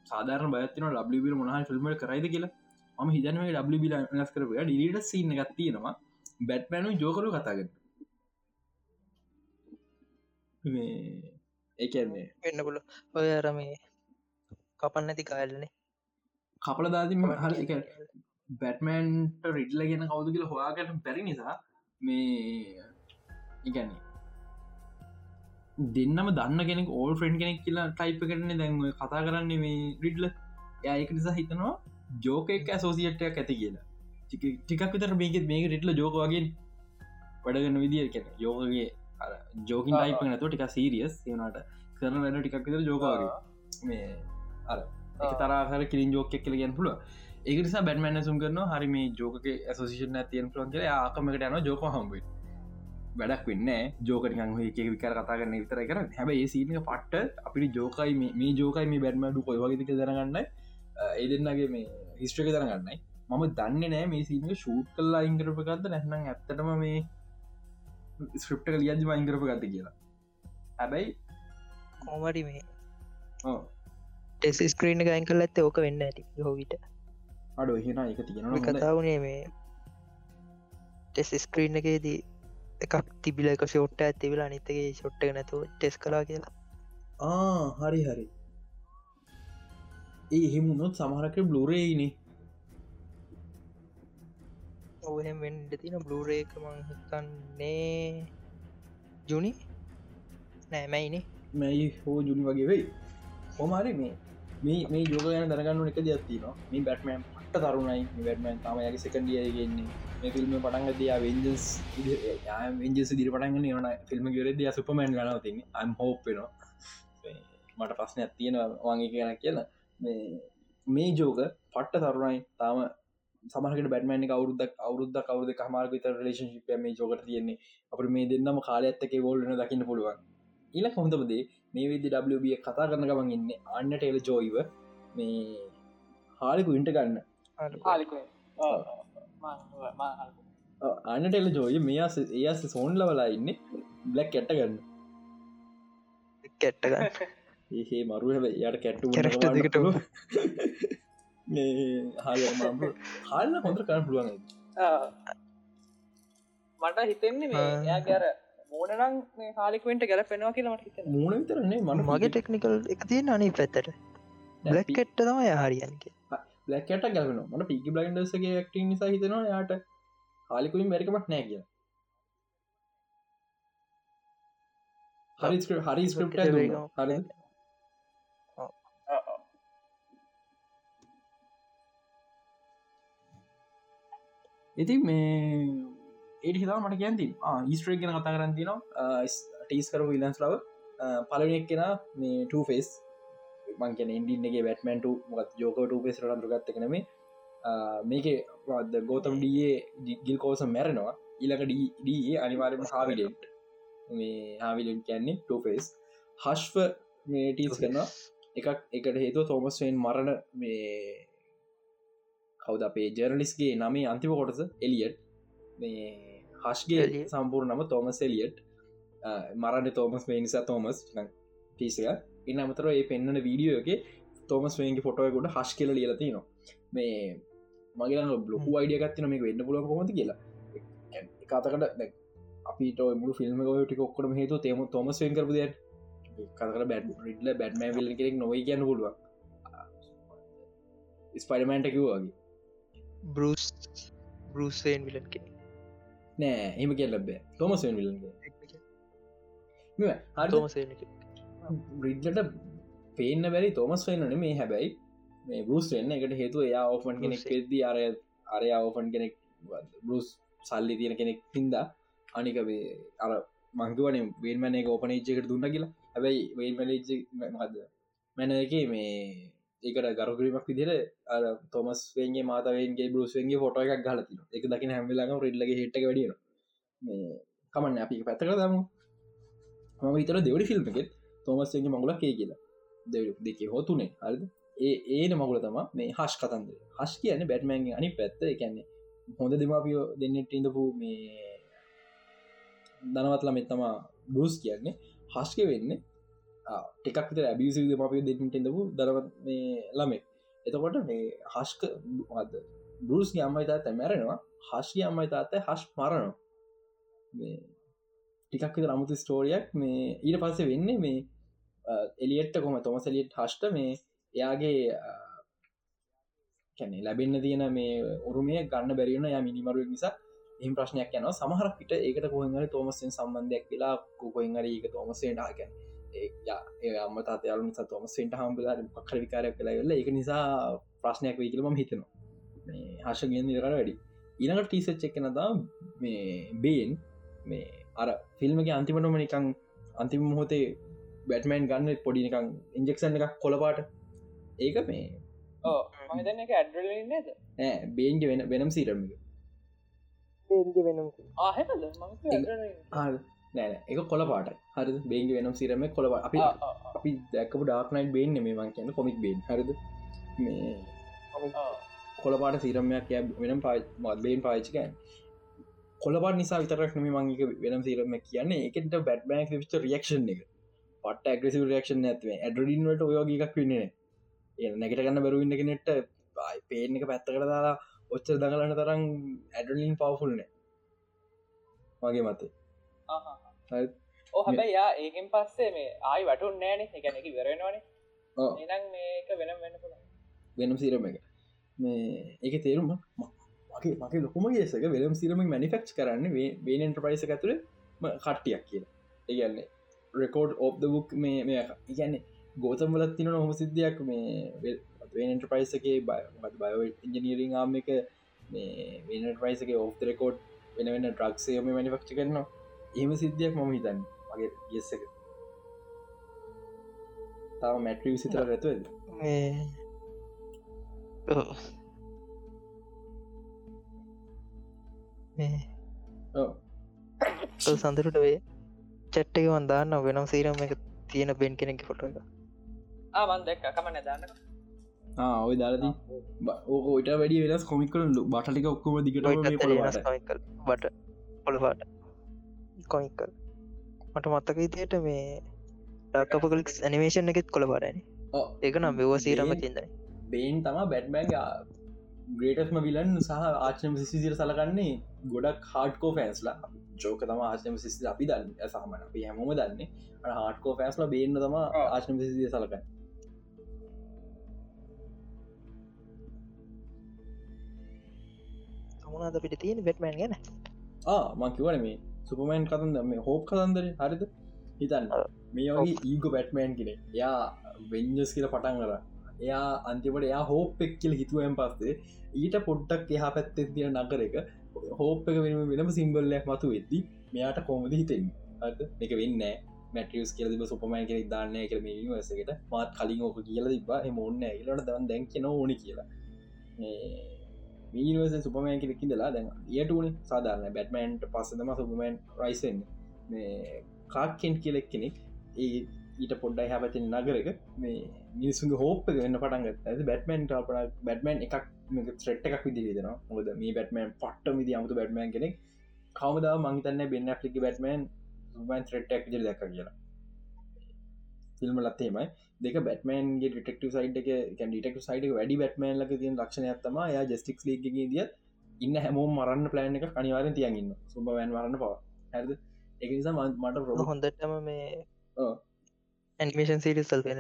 සාධාරන බයතින ඩබිල මොහ ෆිල්ම් කරයිද කියලා. ම හිතන ඩබිල නස් කර ඩිට සින්න ගත්තියෙනවා බැට්මැනු ජෝකරු කතාගන්න ඒකන්නේ වෙන්න පුල ඔය අර මේ කපන්න ඇති කාල්ලනේ කපල දාති හරි එක බැටමන්ට රිඩ්ල ගෙන කවුදු කියල හොයාගට පැරි නිසා මේ ඉගැන්නේ දෙන්නම දන්න කෙනෙක් ඕල් ෆ්‍රෙන්ඩ් කෙනෙක් කියලා ටයිප කරන දැන්ව කතා කරන්නේ මේ රිඩ්ල යක නිසා හිතනවා ජෝක එක ඇසෝසිටයක් ඇති කියලා. ටිකක් විතර මේක මේක රිට්ල ජෝක වගේ වැඩගන්න විදිිය කැන යෝකගේ ජෝකින් ටයිප නතු ටික සීරියස් ඒනට කරන වැඩ ටිකක් විතර ජෝකගේ මේ අර තරහර කිරින් ජෝක කියල ගැන් පුළුව ඒකනිසා බැටමන්න සුම් කරන හරි මේ ජෝක ඇසෝසිෂන් ඇතියන් පුලන් කියල. ආකමකට යන ජෝක හම්බේ වැඩක් වෙන්න ජෝකනිකන් එක විකර කතා කරන්න විතර කර හැබ ඒ සිීනක පට්ට අපි ජෝකයි මේ ජෝකයි මේ බැට්මඩු කොයි වගේක දරගන්න ඒ දෙන්නගේ මේ හිස්ට්‍රක දරගන්නයි මම දන්න නෑ මේ සිීනක ෂූට් කල්ලා ඉංගරප ගත්ත නැත්නම් ඇත්තටම මේ ස්ක්‍රප්ට කල අජ මයිංගරප ගත කියලා. හැබැයි කෝමරි මේ. ටෙස් ස්ක්‍රීන ගයින් කල් ඇත්ත ඕක වෙන්න ඇති හෝවිට අඩ එහෙන එක තියෙන කතාවනේ මේ. ටෙස් ස්ක්‍රීන් එකේදී එකක් තිබිල එක ෂෝට්ට ඇතිවිලා නිතගේ ෂොට්ට නැතුව ටෙස් කලා කියලා. ආ හරි හරි. ඒ එහෙමුණොත් සමහරක බ්ලුරේයිනේ ඔහෙම වෙන්ඩ තින බ්ලූරේක මං හිතන්නේ ජුනි? නෑමැයිනේ මැයි හෝ ජුනි වගේ වෙයි. හොමරි මේ මේ මේ යෝගයන දරගන්න එක දයක්තින මේ බැට්මෑම් පට තරුණයි. වැටමන් තමයගේ සකන්ඩියගෙන්නේ මේ ෆිල්ම් පටන් දයා වෙන්ජස් වෙන්ජස් දිරි පටන්ගන්න යන ෆිල්ම් ගරද සුපමන් ගන තින්න. අම් හෝප්පෙනවා මට ප්‍රශ්න ඇත්තියෙන වගේ කියන කියලා. මේ ජෝක පට්ට තරුණයි. තාම සමහට බැටමන අවුරුද්දක් අවුරුද්ද කවුද කමාර විත රලේශිප මේ ජෝකට තියෙන්නේ. අප මේ දෙන්නම කාලඇත්තක වෝල්න දකින්න පුළුවන්. ඉල හොඳපදේ මේ විදි WB කතා කරන ගමන් ඉන්න අන්න ටේල ජෝයිව මේ හාලිකු ඉන්ට ගන්න. ආලිකු අන්න ටෙල ජෝය මේ ඒස සෝන් ලවලා ඉන්න බ්ලක් කැට්ට ගන්න. කැට්ටග ඒහේ මරු හැ යට කැට්ටු කැරක්ටර් දෙකට හාල හල්ල හොඳ කරන්න පුළුවන් මට හිතෙන්නේ මේ ආ. එයා ගැර මෝනනම් මේ හාලිකුවෙන්ට ගැල පෙනවා කියලා මට හිතෙන මූුණ විතරන්නේ මන මගේ ටෙක්නිකල් එක තියෙන අනි පැත්තට. බ්ලක් කෙට්ට තම යහරියන්ක ලැකට ගැලන මට පිකි බ්ලයින්ඩසගේ ක්ට නිසා හිතනවා යාට හාලිකුලින් මැරිකමක් නෑ කිය හරි ස්ක්‍රිප්- හරි ස්ක්‍රප්ට හරි ඉති මේ ඒට හිතා මට කියන්ති ඊස්ට්‍රේක් ගෙන කතා කරන්න තිනවා ටීස් කරු ඉලන්ස් ලව. පලනෙක් කෙන මේ ටෆේස් මංකන ඉන්ඩින්නගේ බැටමන්ට මොත් ජෝකට පේස් රඳුගත්ත කනමේ මේක වද ගෝතම් ඩියේ ගිල් කෝසම් මැරෙනවා. ඊලක ඩේ අනිවාරම හාවිලෙන්ට් මේ හාවිලෙන්් කියන්නේ ටෆේස් හශ්ව මේ ටීස් කරනවා. එකක් එකට හේතු තෝමස්වෙන් මරණ මේ කවද අපේ ජර්ලිස්ගේ නමේ අන්තිම කොටස? එලියට් මේ හස්ගේ Elliot. සම්පූර්ණම තෝමස් එලියට් මරන්න තෝමස් වේනිසා තෝමස් පිසික ඉන්න අමතර ඒ පෙන්න්නන වීඩියෝ එක තෝමස් වේගේ ෆොටෝයකොට හස් කියල ලියලති නවා මේ මගේ බ්ලොකු අයිඩිය ගත්තින මේ වෙන්න පුලුව කොමති කියලා. කතකට අපිට මුළු ෆිල්ම් ටික ඔක්කට හේතු තේම තොමස් වෙන් කරපු දෙ කතකට බැඩ් රිඩල බැඩ්ම විල්ල කෙනෙක් නොවයි කියන්න පුළුව ස්පයිඩමන්ට කිව්වාගේ බරුස් බරුස්ේන් විලන් කෙන නෑ එම කිය ලබේ තොමස් වෙන් විල්ල හරි තෝමසේ බ්‍රිඩ්ලට පේන්න බැරි තෝමස් වෙන්නන මේ හැබැයි මේ බරුස් වෙන්න එකට හේතු එයා ඕෆන් කෙනෙක් පෙද්දී අරය අරය ඕෆන් කෙනෙක් බරුස් සල්ලි තියෙන කෙනෙක් හින්දා අනික අර මංගවන වේල්මන එක ඕපනේච්චකට දුන්න කියලා. හැබැයි වේල්මලජ මහද මැන එක මේ ඒකට ගරුකරීමක් විදිර අර තොමස් වේගේ මාතවේගේ බරුස්වගේ ෆොට එකක් ගලතින එක දකින හැමිලාම රිල්ලගේ හිට්ක වැඩියන මේ කමන්න අපි පැත්තක දමු. මම විතර දෙවඩි ෆිල්ම් එකෙත් තොමස්ගේ මගුලක් ඒ කියලා. දෙවඩ දෙක හෝතුනේ හරිද? ඒ ඒන මගුල තම මේ හස් කතන්ද හස් කියන බැට්මන්ගේ අනි පැත්ත. එකන්නේ හොඳ දෙමාපියෝ දෙන්නට ඉඳපු මේ දනවත්ල මෙත්තමා බරුස් කියන්නේ. හස්ක වෙන්න ටිකක් විතර ඇබිසි දෙමාපිය දෙන්නට ඉඳපු දරවත් මේ ළමෙක්. එතකොට මේ හස්ක ද බරුස්ගේ අම්මයි තාත මැරෙනවා. හස්ගේ අම්මයි තාත හස් මරනවා. මේ ටිකක් විතර අමුතු ස්ටෝරියක් මේ ඊට පස්සේ වෙන්නේ මේ එලියට්ට කොම තොමස එලියට් හස්ට මේ එයාගේ කැනෙ ලැබෙන්න්න තියෙන මේ ඔරුමය ගන්න බැරිවුණ ය මිනිමරුව නිසා එහම ප්‍රශ්නයක් යන සමහරක්ට ඒකට කොහඟර තෝමසෙන් සම්බන්ධයක් කියලා කොකොහෙන්ගර ඒක තෝමසේට ආකැන් ඒ අම්ම තාතයාලු නිසා තොමසෙන්ට හම්බලා පක්කර විකාරයක් කලා වෙල්ල එක නිසා ප්‍රශ්නයක් වේ කියලම හිතනවා. මේ හර්ෂගෙන් නිරකට වැඩි. ඊනකට ටීසච් එක්කනදා මේ බේන් මේ අර ෆිල්ම්ගේ අන්තිමටම නිකං අන්තිම මොහොතේ බැටමන් ගන්න පොඩිනිකං ඉන්ජෙක්ෂන් එකක් කොළපාට. ඒක මේ මහිතන්න එක ඇඩ්‍රල නේද? නෑ බේන්ගේ වෙන වෙනම් සීරමික නෑ එක කොල පාට හරි බේන්ග වෙනම් සිරම කොළ අපි අපි දැකපු ඩාක්නයි් බේන් මේ මං කියන කොමික් බේන්. හරිද? මේ කොළපාට සිරමයක් වෙනම් පා මත්බේන් පාච්චකෑන් කොළපාට නිසා විතරක් නම මංගේක වෙනම් සිරම කියන්නේ. එකට බැට් බෑක් විච රියක්ෂන් එක පට ඇග්‍රසි රක්ෂන් ඇත්ව ඇඩඩින්වට ඔයෝගේක් වන්නේ ඒ නැකට ගන්න බැරුවන්න කෙනෙට පේන එක පැත්තකට දාලා ඔච්චර දඟලන තරම් ඇඩලින් පවෆුල්න මගේ මතේ. ඕ හැබැයි යා ඒකෙන් පස්සේ මේ ආයි වටුන් නෑන එකැන එක වෙරෙනවානේ. එනම් මේක වෙනම් වෙන්න පුළ වෙනම් සිරම එක. මේ ඒක තේරුම මගේ මගේ ලොකුම ගේසක වෙලම් සිරම මනිෆෙක්් කරන්න වේනන්ට ප්‍රයිස ඇතුළ කට්ටියක් කියලා. ඒගන්නේ රෙකෝඩ් ඔබ් බුක් මේ මේ ඉගන්නේ ගෝතම් වලත් තින නොහොම සිද්ධියක්. මේ වෙනට ප්‍රයිසගේ බය බයෝ ඉජනීරිං ආම එක මේ වෙනට ප්‍රයිසක ඔෆ් රෙකෝඩ් වෙන වෙන ට්‍රක්ෂයම මනිෆක්ෂ කරනවා. එම සිද්ධියක් මම හිතන්න. මගේ ගෙස්සක තාව මැට්‍රී සිතර ඇතුවද සඳරට වේ චැට්ටක වන්දාන්න වෙනම් සීරම එක තියෙන බෙන් කෙනෙක් ෆොට එක. ආමන් දෙක්ක. කමන දන්න ඔය දාලදී ඕක ඔට වැඩි වෙනස් කොමිකල බටලික ඔක්කොම දිකට බට පොළපාට කොමිකල් මට මත්තක ඉතියට මේ ඩක්කපකලික් ඇනිමේෂන් එකෙත් කොළ පාටන ඒක නම් මෙව සීරම තින්දයි බේන් තම බැට්බැන් ග්‍රේටස්ම විලන් සහ ආචනම සිසිර සලකන්නේ ගොඩක් හාඩකෝ ෆෑන්ස්ලා ජෝක තම ආචනම සිසි අපි දන්න. සහමන අපි හැමෝම දන්නේ. හාඩකෝ ෆෑස්ලා බේන්න තම ආචනම සිසිය සලකන්න. සමුණද පිට තියෙන බෙට්මන් ගැන? මංකිවන මේ සුපමෑන් කතන්ද මේ හෝප් කතන්දර හරිද? හිතන්න. මේ වගේ ඊගෝ බැට්මෑන් කෙනෙ යා වෙන්ජස් කියල පටන් කර එයා අන්තිමට එයා හෝප් එක් කියල හිතුවයන් පස්සේ. ඊට පොඩ්ඩක් එහා පැත්තෙන් තියෙන නගර එක හෝප් එක වෙනම වෙනම සිම්බල්ලයක් මතු වෙද්දි මෙයාට කොමද හිතෙන් අද එක වෙන්න මැටියස් කියල තිබ සුපමෑන් කෙනෙක් දාන්න කරම වසකට මාත් කලින් ඕක කියල තිබා එම ඔන්න ඉලට දවන් දැන් කියෙන ඕනි කියලා. මීනිවස සුපමෑන් කෙනෙක්කිදලා දැන් ඒටුවන සාධාරන බැටමන්ට පස්සදම සුපමෑන් රයිසන් මේ කාක්කෙන් කියලෙක් කෙනෙක් ඒ ඊට පොඩ්ඩයි හැපතින නගරක මේ මිනිසුගේ හෝප වෙන්න පටන්ග ඇද බැටමන් ටල්පන බැටමන් එකක් ත්‍රෙට් එකක් විදිරෙනවා මොද මේ බැටමන් පට්ට විදි අමුතු බැටමන් කෙනෙක්. කවමදා මංතන්න බෙන්න ලිකි බැටමන් මන් ත්‍රටක් ජ දැක කියලා. ෆිල්ම ලත්තේමයි දෙක බැටමන්ගේ ටෙක්ට සයිට එක ඩිටෙක් සයිට වැඩි බැටමන් ලක තිය ලක්ෂණ ඇත්තම යා ජස්ටික් ලේක දිය ඉන්න හැමෝම් මරන්න ප්ලෑන් එක කනිවාරෙන් තියන්ගන්න සුබවැන් වරන්න පවා. හැද එක නිසා මට රොබ හොඳටම මේ. ඇනිමේෂන් සිරිස් සල් වෙන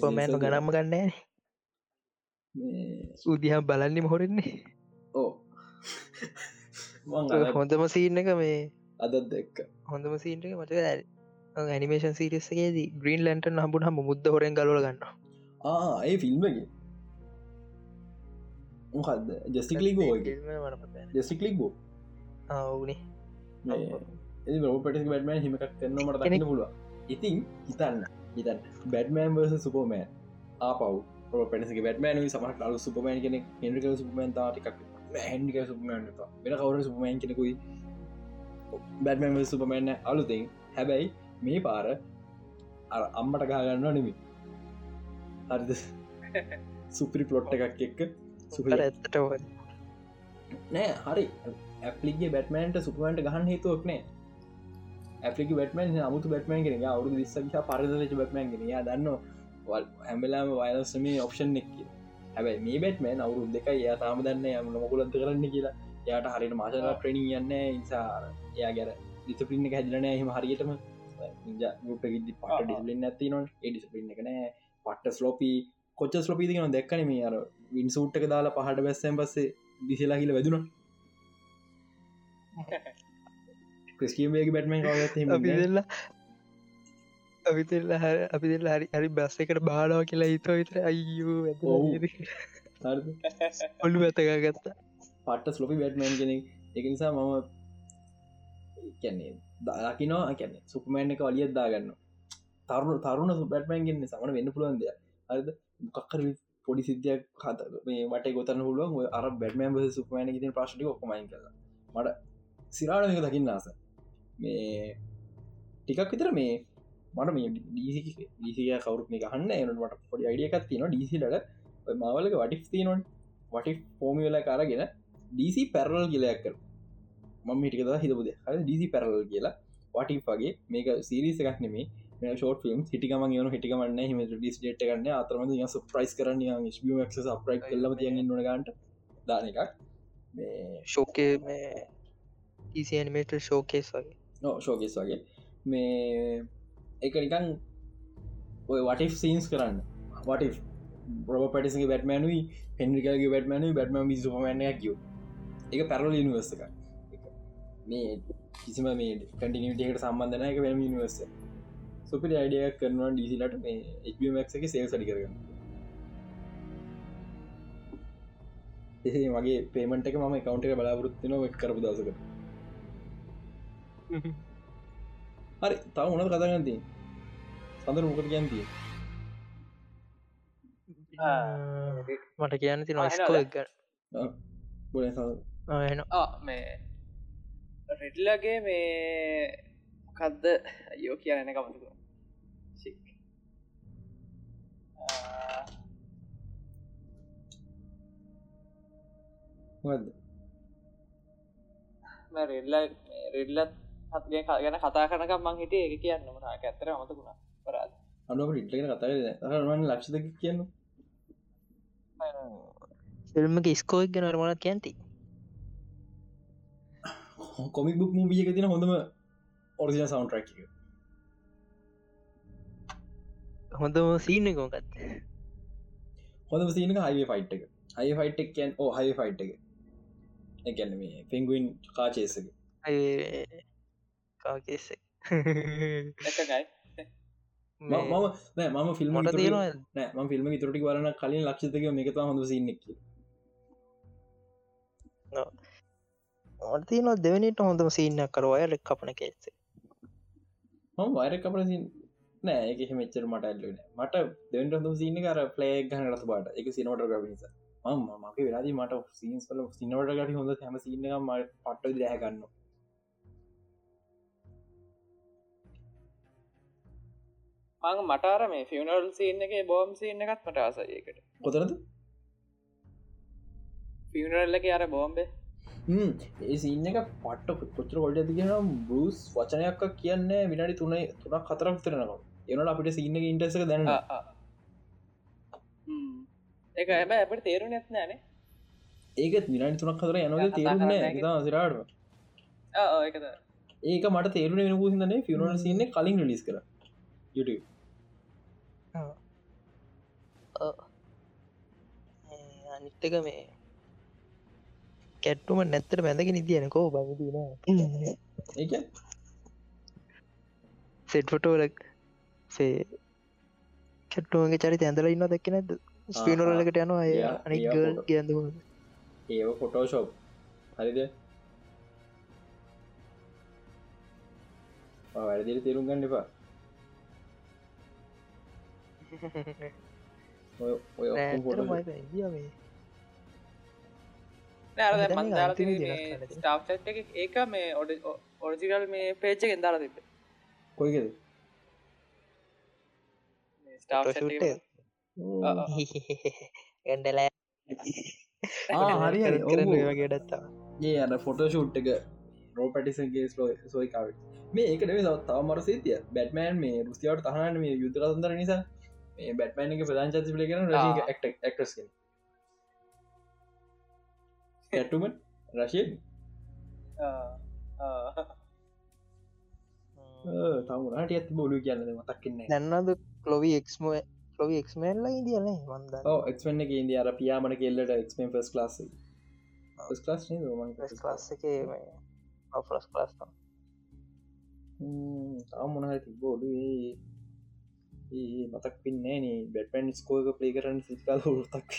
පොමෑන් ගනම්ම ගන්න සූදිහම් බලන්නේ මොහොරෙන්නේ. ඕ හොඳම සීන් එක මේ අදත් දෙක්ක හොඳම සීන්ට මට ඇනිමේෂන් සිරිස්සගේදී ග්‍රීන් ලන්ට හම්බුට හම මුද්ද හොරෙන් ගලල ගන්න ඒ ෆිල්ම්ගේ මොකක්ද ජස්ටිකලිග ජස්ටිකලික් බෝ අවුනේ රෝපට බැටමන් හිමක් කන්න මට දන්න පුළුව ඉතින් හිතන්න හිතන් බැටමෑන් වර්ස සුපෝමෑන් ආපව් පටසක බැටමෑන සමට අලු සුපමෑන් කෙනෙක් හෙන්රික සුපමෑන් තාටිකක් හැන්ඩික සුපමෑන් වෙන කවර සුපමෑන් කෙනෙකුයි. බැටමෑන් සුපමෑන්න අලුතින් හැබැයි මේ පාර අර අම්මට ගාගන්න නෙමි හරිද? සුපරි පලොට් එකක් එක්ක සුපර ඇත්තට නෑ හරි. ඇපලිගේ බැටමන්ට සුපමන්ට ගහන්න හේතුවක් නෑ ඇපලික බැටමන් අමුතු බැටමන් කෙන අවුදු විස්සක්ෂ පරදලච බැටමන් කෙන දන්න හැමලාම වයලස්ම ඔප්ෂන් එක් හැබයි මේ බැටමන් අවුරු දෙක යා තාම දන්න යම මොකුලන්ත කරන්න කියලා. යාට හරිට මාශල ප්‍රණී යන්න නිසා එයා ගැර ඩිසපලින්න හැදලන හම හරියටම. ගුපගදි පට ඩිස්ලින් ඇති නො. ඩිස්පලින්න එකන පට්ට ස්ලෝපී කොච්ච ස්ලෝපීතිකන දෙක්කන මේ අර වින් සූට්ක දාලා පහට බැස්සම් පස්සේ දිසිලා හිල වැදුන ක්‍රස්කීමගේ බැටමන් අපි දෙල්ල අපි දෙල්ල හ අපි දෙල්ල හරි හරි බස්ස එකට බාඩාව කියලා හිතව විතර අයියෝ ඔොල්ලු ඇතක ගත්තා පට්ට ස්ලොපි බැට්මන් කෙනෙ එක නිසා මම කැන්නේ දාකිනවා කැන සුපමෑන් එක වලියත් දාගන්න තරුණ තරුණ සුපැටමෑන්ගෙන්න්න සමන වෙන්න පුළුවන් දෙය අද මොකක්කර පොඩි සිද්ධයක් කත මේ මට ගොතන්න පුළුවන් අර බැටමෑන් සුපමෑන ති ප්‍රශ්ටි ඔක්කමයි කල මට සිරාට දකින්න ආස මේ ටිකක් විතර මේ මට මේ ඩීසිය කවරුත් මේ ගහන්න එනට පොඩි අයිඩියකත් තියෙන ඩීසිලට මවලක වටි තියනොන් වටි ෆෝමිවෙල කාරගෙන ඩීසි පැරල් කියලයක් කර මම හිටිකද හිතපුද හරි ඩීසි පැරල් කියලා. වටි වගේ මේක සිරිස එකක් නෙමේ. ෂෝට ෆිල්ම් හිටිකම යන හිටිකමන්න හිම ඩිස් ට කරන්න අතරම සප්‍රයිස් කරන්න ප්‍රයි කල්ලම තියන්න ගන්ට. දාන එකක්. මේ ශෝකේ මේ ඊසිනිමේට ෂෝකේස් වගේ ශෝකෙස් වගේ මේ එක නිකන් ඔය වටි සීන්ස් කරන්න. වටි බ්‍රබ පටිසගේ බැටමැනුයි හෙන්රිකගේ බැටමැනු බැටම මිසුපමැනයක් කිය එක පැරල නිවර්ස එක මේ කිසිම මේ කටිනිටකට සම්බන්ධන එක වැම නිවර්ස සුපි අයිඩියක් කරනවා ඩීසිලට මේ එක්මක් එක සේල් සඩි කරගන්න. එසේ මගේ පේමට එක ම කවන්ට එක බලාපොරත්තින කරපු දසක හරි තව මොනද කතාගන්ති සඳර මොකට ගැන්තිය මට කියන්න ති නොස්කෝ එක මේ රෙඩ්ලගේ මේ කද්ද යෝ කියන්න කමතුක රෙල්ල රෙල්ලත් හත්ගේ ගැන කතා කනක මං හිට එක කියන්න මට ඇත්තර අමතකුණ පරාද අනුව ඉටගෙන කතා රමන් ලක්ෂද කියන්න ෆිල්ම්ම ස්කෝක් ගැන වරමනත් කැන්ති කොමික් බුක් මූිය එක තින හොඳම ඔරිසින සවන් ට්‍රක් හොඳම සීන කෝකත් හොඳම සීන හයිව ෆයිට් එක. හයි ෆයිට් එක කියන් ඕ හයි ෆයිට් එක. එකැන මේ ෆිංගුවන් කාචේසක කාකෙස මම නෑ මම ෆිල්ම් මට තියෙනවා නෑ ම ෆිල්ම් තුරටි වරන කලින් ලක්ෂතක මේකත හොඳ සින්නක් තියන දෙවනිට හොඳම සිීන්න කරවාය ලෙක් කපන කේසේ මම වයර කපන නෑ එක මෙච්චර මට ඇල්ලන මට දෙවට හොඳ සින්න කර පලේ ගන රතු බාට එක සිනවට ගනිස ම මක වෙලාදී මට සීන්ස් කල සිනවට ගට හොඳ හැම සින්න ම පට්ට දැහගන්න මං මටාර මේ ෆියනල් සින්න එක බෝම් සින්න එකත් මට ආසයකට කොතරද ෆියනරල්ල එක අර බෝම්බේ ඒ සින්න එක පට්ට කොච්චර කොල්ට ඇති කියෙන බරුස් වචනයක් කියන්න විනාඩි තුනේ තුනක් කතරක් තරනවා එනට අපිට සින්න ඉන්ටසක දැන්න එක ඇබ අපට තේරු නැත් නෑනේ ඒකත් විනාඩි තුනක් කතර තේරුන්න කරන්න සිරාට ඒක මට තේරුණ වෙනකු හිදන්නේ ෆිනල් සින්න කලින් ලිස් කර. YouTube අනිත්තක මේ කැට්ටුම නැත්තට බැඳගෙන තියන කෝ බඟතින ඒක සෙට්ෆොටෝලක් සේ කැට්ටුවගේ චරිත ඇඳල ඉන්න දැක්ක නැද ස්පිනරලකට යනවා අය yeah, ගල්. කියඳම ඒව ෆොටෝශෝප් හරිද වැඩදිරි තේරුම් ගන්න එපා ස්ටාප් එක ඒක මේ ඔඩ ඔරිජිකල් මේ පේච්ච දාලා තිබ ස්ටාප් ගඩල හරි හරි කරන්න ඔව්. වගේ ඩත්තා ඒ අන්න ෆොටෝෂූට් එක රෝ පැටිසන්ගේ ස්ලෝ සොයිකාව මේ ඒක නෙවේ තව මර සේතිය බැට්මෑන් මේ රුස්තිවට තහනට මේ යුද්ධ කතන්දර නිසා මේ බැට්මෑන් එක ප්‍රධාන චති පිලි කරන. ක්ටස් ඇටුම රශය තමුණට ඇත් බොලු කියන්න මතක්කන්නේ දැන්නද ලොවී එක්ම ලොවී එක්මල්ල ඉදියන්නේ වන්ද එක්ෙන් එක ඉන්ද අර පියාමන කෙල්ලට එක්මෙන් ෆස් ලාස් ලාස් ක්ලාස් එක අවෆලස් ලාස්තම් තාම මොනහ තිබෝඩු ඒ මතක් පින්නේ නේ බැටපැන් ස්කෝක ප්ලේ කරන්න සිකාල ෘතක්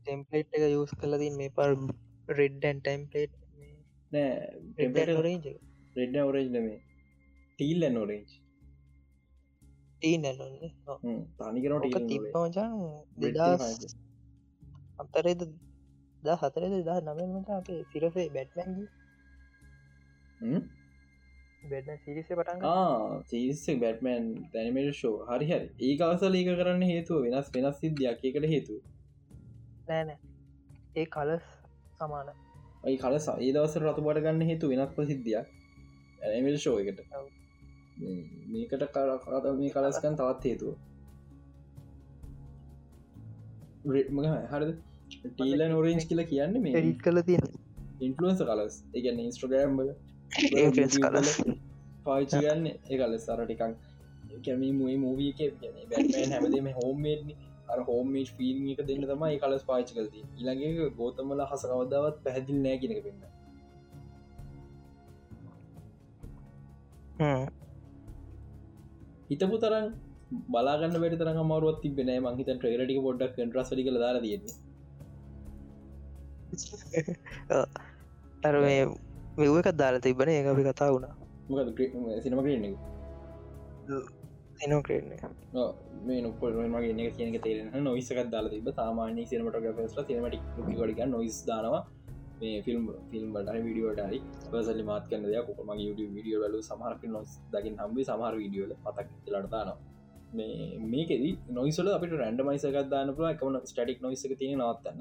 ටෙම්පලේට් එක යස් කලදින් මේ පර් රෙඩ්ඩන් ටයිම්පලේට් නෑ රේජ රෙඩ්ඩ ඔරේජ් නමේ. ටීල් නොරේජ් තනිකරට ඕක තිප්පමචන් දෙදස් අතරේද ද හතරද දහ නමමට අපේ සිරසේ බැට්මැන්ග චීසක් බැටමන් තැනිමට ෂෝ හරි හරි. ඒ අවසල ඒක කරන්න හේතුව වෙනස් වෙනස් සිද්ධයක්. එකට හේතු නෑනෑ ඒ කලස් සමාන. ඒ කල ඒ දවස රතු බට ගන්න හේතු වෙනස් ප්‍රසිද්ධියක් ඇමල් ෂෝ එකට. මේකට කර කරත මේ කලස්කන් තවත් හේතුව. රෙට්ම හරද? ටීල නොරෙන්ජ් කියලා කියන්න මේ එඩිත් කල තියෙන ඉන්ෆලුවන්ස කලස් එකන්න ඉස්ට්‍රගෑම් ඒෆස් කලස් පාච්චි ගන්න ඒ කල සර ටිකක්. කැම මුයි මූවිය එක බැටමන් හැමදම හෝමේට් අර හෝමේට් ෆිල්ම් එක දෙන්න තමයි ඒ කලස් පාචි කලති ඉළගේ ගෝතමල හසකවදාවත් පැහැදිල් නෑ කියෙනක පෙන්න්න හිතපු තරන් බලාගන්න වැඩ තරම් අමාරුවත් තිබෙන මහිත ට්‍රේලටික පොඩ්ඩක් කන්ට්‍රස්ලි කළ දාර තියෙන්නේ. අර මේ මෙව්ව එකත් දාලා තිබන ඒ අපි කතා වුණා. සිනම කරන්න එනෝක්‍රේන මේ නොපල් මගේ එක කියනක තේරෙන නොයිසකත් දාලා තිබ සාමාන්‍ය සිනමට ගස් සිනමටික් ගොඩික නොයිස් දානවා. මේ ෆිල්ම් ෆිල්ම් බට විඩියෝටරි පසලි මාත් කන්න දෙයක්. කොමගේ යුඩ විඩියෝ වලු සමහරක නොස් දකිින් හම්බි සමහර විඩියෝල පතක් ලටදානවා මේ මේකෙද නොයිසල අපිට රැන්ඩමයිසකත් දාන්න පුල එකවන ස්ටටික් නොයිසක තිය නවත්තන්න.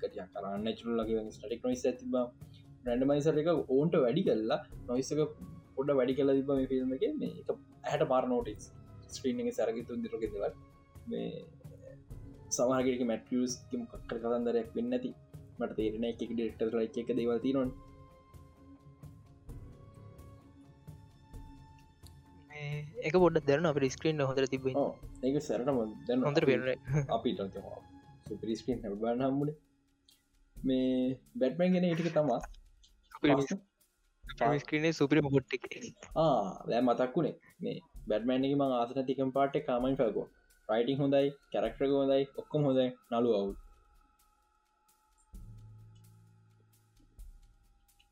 කටිය කරන්න චුල්ලගේ ස්ටටික් නොයිස ඇතිබ රැන්ඩමයිසර එක ඕන්ට වැඩි කල්ලා නොයිසක පොඩ වැඩි කල තිබ මේ ෆිල්ම් එක. මේ එක ඇහට පාර නෝටිස් ස්ක්‍රීන් එක සැරගතු දිරක දෙවල්. මේ සමහරගක මැටියස් කක්කර කතන්දරයක් වෙන්න ඇති මට තේරෙන එක ඩෙක්ටර් ලයි එක දේවල්ති නොන් එක පොඩ දැරන අප ස්ක්‍රීන් හොඳර තිබ ඒක සැරටම දැන් හොඳර පෙන අපිට සුපරිස්ක්‍රීන් හැබන්න හම්බුණ මේ බැට්මන් ගෙන ඉටික තමා ස්ක්‍රීනේ සුපිරි එක දැ මතක්කුණේ මේ බැඩ්මෑන්ගේ මං ආසන තිකම් පාට කාමයින් පැකෝ රයිටිං හොඳයි කැරක්ටර හොඳයි ඔක්කොම හොඳයි. නලු අවු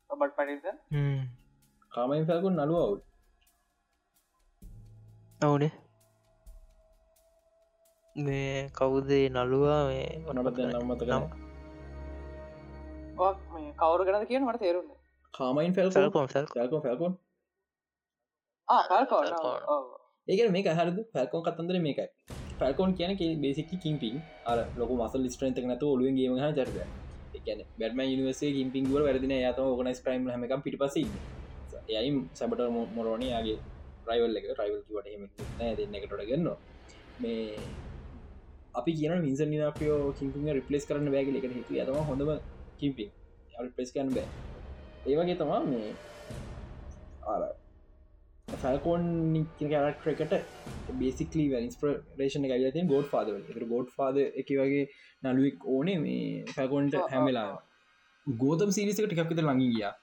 ඔබට පනිස කාමයින් පැකුන් නලු අවු් අවුනේ මේ කවුදේ නළුවා? මේ නට නම්මත නම් මේ කවරු ගැනද කියන මට තේරුන්න කාමයින් ෆැල්කොන් ආකල් කවන්න Falcon. ඔව් ඒක මේක හරද ෆැල්කොන් කතන්දර මේකයි. පැල්කොන් කියන බේසික කිම්පින් අර ලොක මසල් ස්ට්‍රන්ත නත ඔලුව ගේම හ චරද එකන බැටම නිවසේ කිම්පිං වල වැරදින යත ඕගනස් ප්‍රයිම් හමක පිටි පස යයි සැබට මොරෝණයාගේ රයිවල් එක. රයිවල් කිවට හෙම දෙන්න එකටොට ගන්න මේ අපි කියන මිස නිපියෝ කිම්පිං රිපලස් කරන්න බෑගල එක හිතු ඇතම හොඳම කිම්පිං ප්‍රෙස් කන්න බෑ ඒවගේ තමා මේ. ආර ෆල්කෝන් කරක්ට බේසිකලි ඉන්ස්පරේෂන ගල ගෝඩ් ාද ගෝඩ් ාද එක වගේ නලුවෙක් ඕනේ මේ ෆැකොන්ට හැමලා ගෝතම් සිරිසික ටිකක්විත ලඟී ගියා.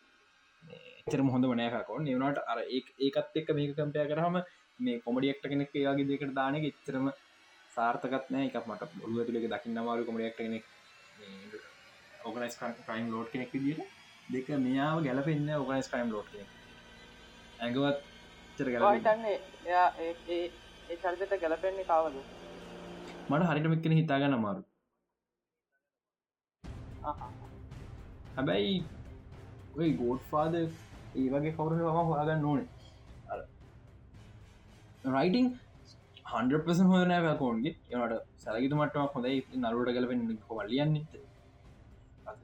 තර හොඳ මනෑකකොන් නිවනට අර ඒකත් එක්ක මේක කම්පය කරහම මේ කොමඩියක්ට කෙනෙක් ඒයාගේ දෙකට දානක එච්චරම සාර්ථකත් නෑ. එකක් මට බොලුව තුළක දකින්න මාරු කොමඩියක්ට කෙනෙක් ඕගනස් ක්‍රයිම් ලෝඩ් කෙනෙක් දිට දෙක මෙයාව ගැලපෙන්න්න ඕගනස් ක්‍රයිම් කෙනෙක් ඇඟවත් චර ගැල හිතන්නේ එයා ඒ චරිතට ගැලපෙන්නේ කාවද? මට හරිට මෙක්කෙන හිතාගන්න මාරු හැබැයි ඔයි ගෝඩ් ෆාද ඒ වගේ කවුර ම හොයාගන්න ඕනේ. රයිටිං හන්පසන් හොන වැකෝන්ගේ එනට සැලකිතු මටම හොඳයි. නරුවට ගලපෙන් වලියන්නේ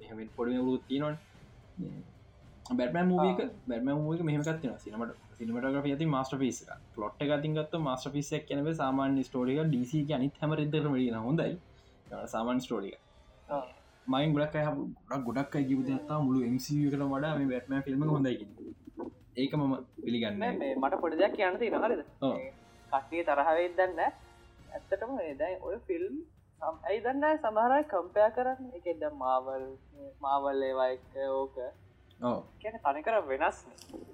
එහෙම පොඩි වුත් තියනොන් බැටම මූක බැම මූක මෙහමකත්තින සිනමට සිනමට ඇති මස්ට පිස් පලොට් ගතිගත් මස්ට පිස්සක් කැනව සාමාන්‍ය ස්ටෝඩික ඩීසි අනිත් හැම රිදර මඩින හොඳයි. සාමාන් ස්ටෝඩික මයින් ගොඩක් ගොඩක් ගොඩක් ජීවිතතා මුළු එමසිකට වඩා මේ බැටම ෆිල්ම් හොඳයි ඒක මම පිළිගන්න. මට පොඩි දෙයක් කියන්න හරිද? කට්ටිය තරහවෙත් දන්න ඇත්තටම දැයි ඔය ෆිල්ම් ඇයි දන්න සමහරයි කම්පයා කරන්න. එක ද මාවල් මාවල් ඒවා එක ඕක. කියන තනිකර වෙනස්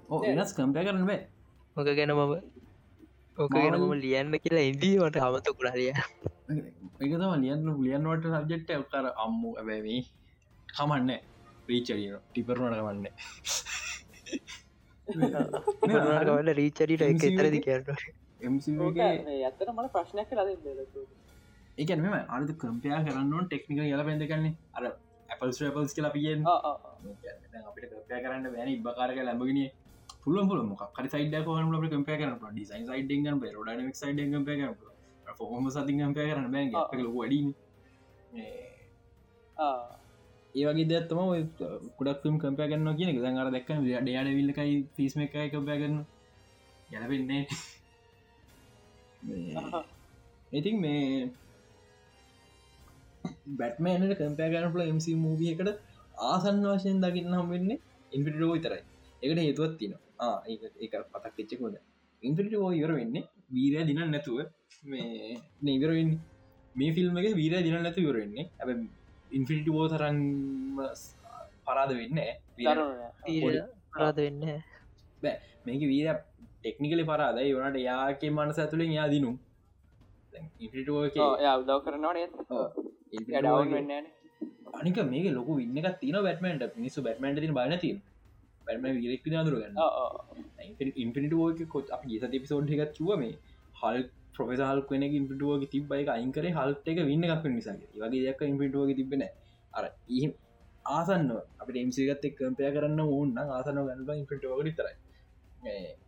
ඕ වෙනස් කම්පය කරන්න බෑ. ඕක ගැන මම ඕක ගැන මම ලියන්න කියලා ඉදීමට හමත කුරාලිය එකතම ලියන්න. ලියන්වට සබ්ජෙක්්ට කර අම්මු ඇබැවී කමන්න රීචරිය ටිපරනට කමන්න ගවල රීචරිට එක එතරදි කියන්න ඇත්තට මට ප්‍රශ්නයක් ලද ඒකන මෙම අරද කම්පයා කරන්න ටෙක්නික යල පැද කන්නේ අර ඇපල්ස් පල්ස් කියලා පියෙන් අපිට කම්පය කරන්න වැනි බකාරක ලැබගෙන පුල පුල මොක් සයිඩ කන ල කම්පය කරන ඩිසයින් සයිඩ ඩ සයිඩ කම්පය කරන ෆොහම සති කම්පය කරන බැ වඩ ඒවගේ දත්තම කුඩක් ම් කම්පය කරන්න කියන දඟර දක් ඩයාඩ විල්ලකයි පිස්ම එකයි කම්පය කරන්න ගැලපෙන්නේ ඉතින් මේ බැට්මෑනට කම්පය කරනල MC මූවිය එකට ආසන්න වශයෙන් දකින්න හම් වෙන්නේ ඉන්පිටෝ විතරයි. එකට හේතුවත් තින ඒ පතක් එච්චකොද ඉන්පිටෝ ඉවර වෙන්නේ වීරය දින නැතුව මේ නීවරෙන් මේ ෆිල්ම් එක වීරය දින නැතු ඉවරෙන්නේ ඇ ඉන්ෆිනිිටි බෝ තරන් පරාද වෙන්න රාද වෙන්න බෑ. මේක වීර ටෙක්නිකලි පරාදයි. වනට යාගේ මනස ඇතුළින් යා දිනු උදව කරනවනේ ඩවන් වෙන්න අනික මේක ලොක ඉන්න තින බැටමට මිනිස්සු බැටමට තින බන ති බැටම විරෙක් දුරගන්න ඉන්පිනිට ෝක කොත් අප ගේ සති පිසෝඩ් එකත් චුව මේ හල් ප්‍රොෆෙස හල් කෙන ඉන්පිටුවග තිබයි අයිකර හල්ට එක වින්න එකක් නිසා වගේ දෙයක් ඉන්පිටුවග තිබෙන අර ඉහම ආසන්න අප එම්සිගත් එක් කම්පය කරන්න ඕන්න ආසන ගන්න ඉන්පිටුවග තරයි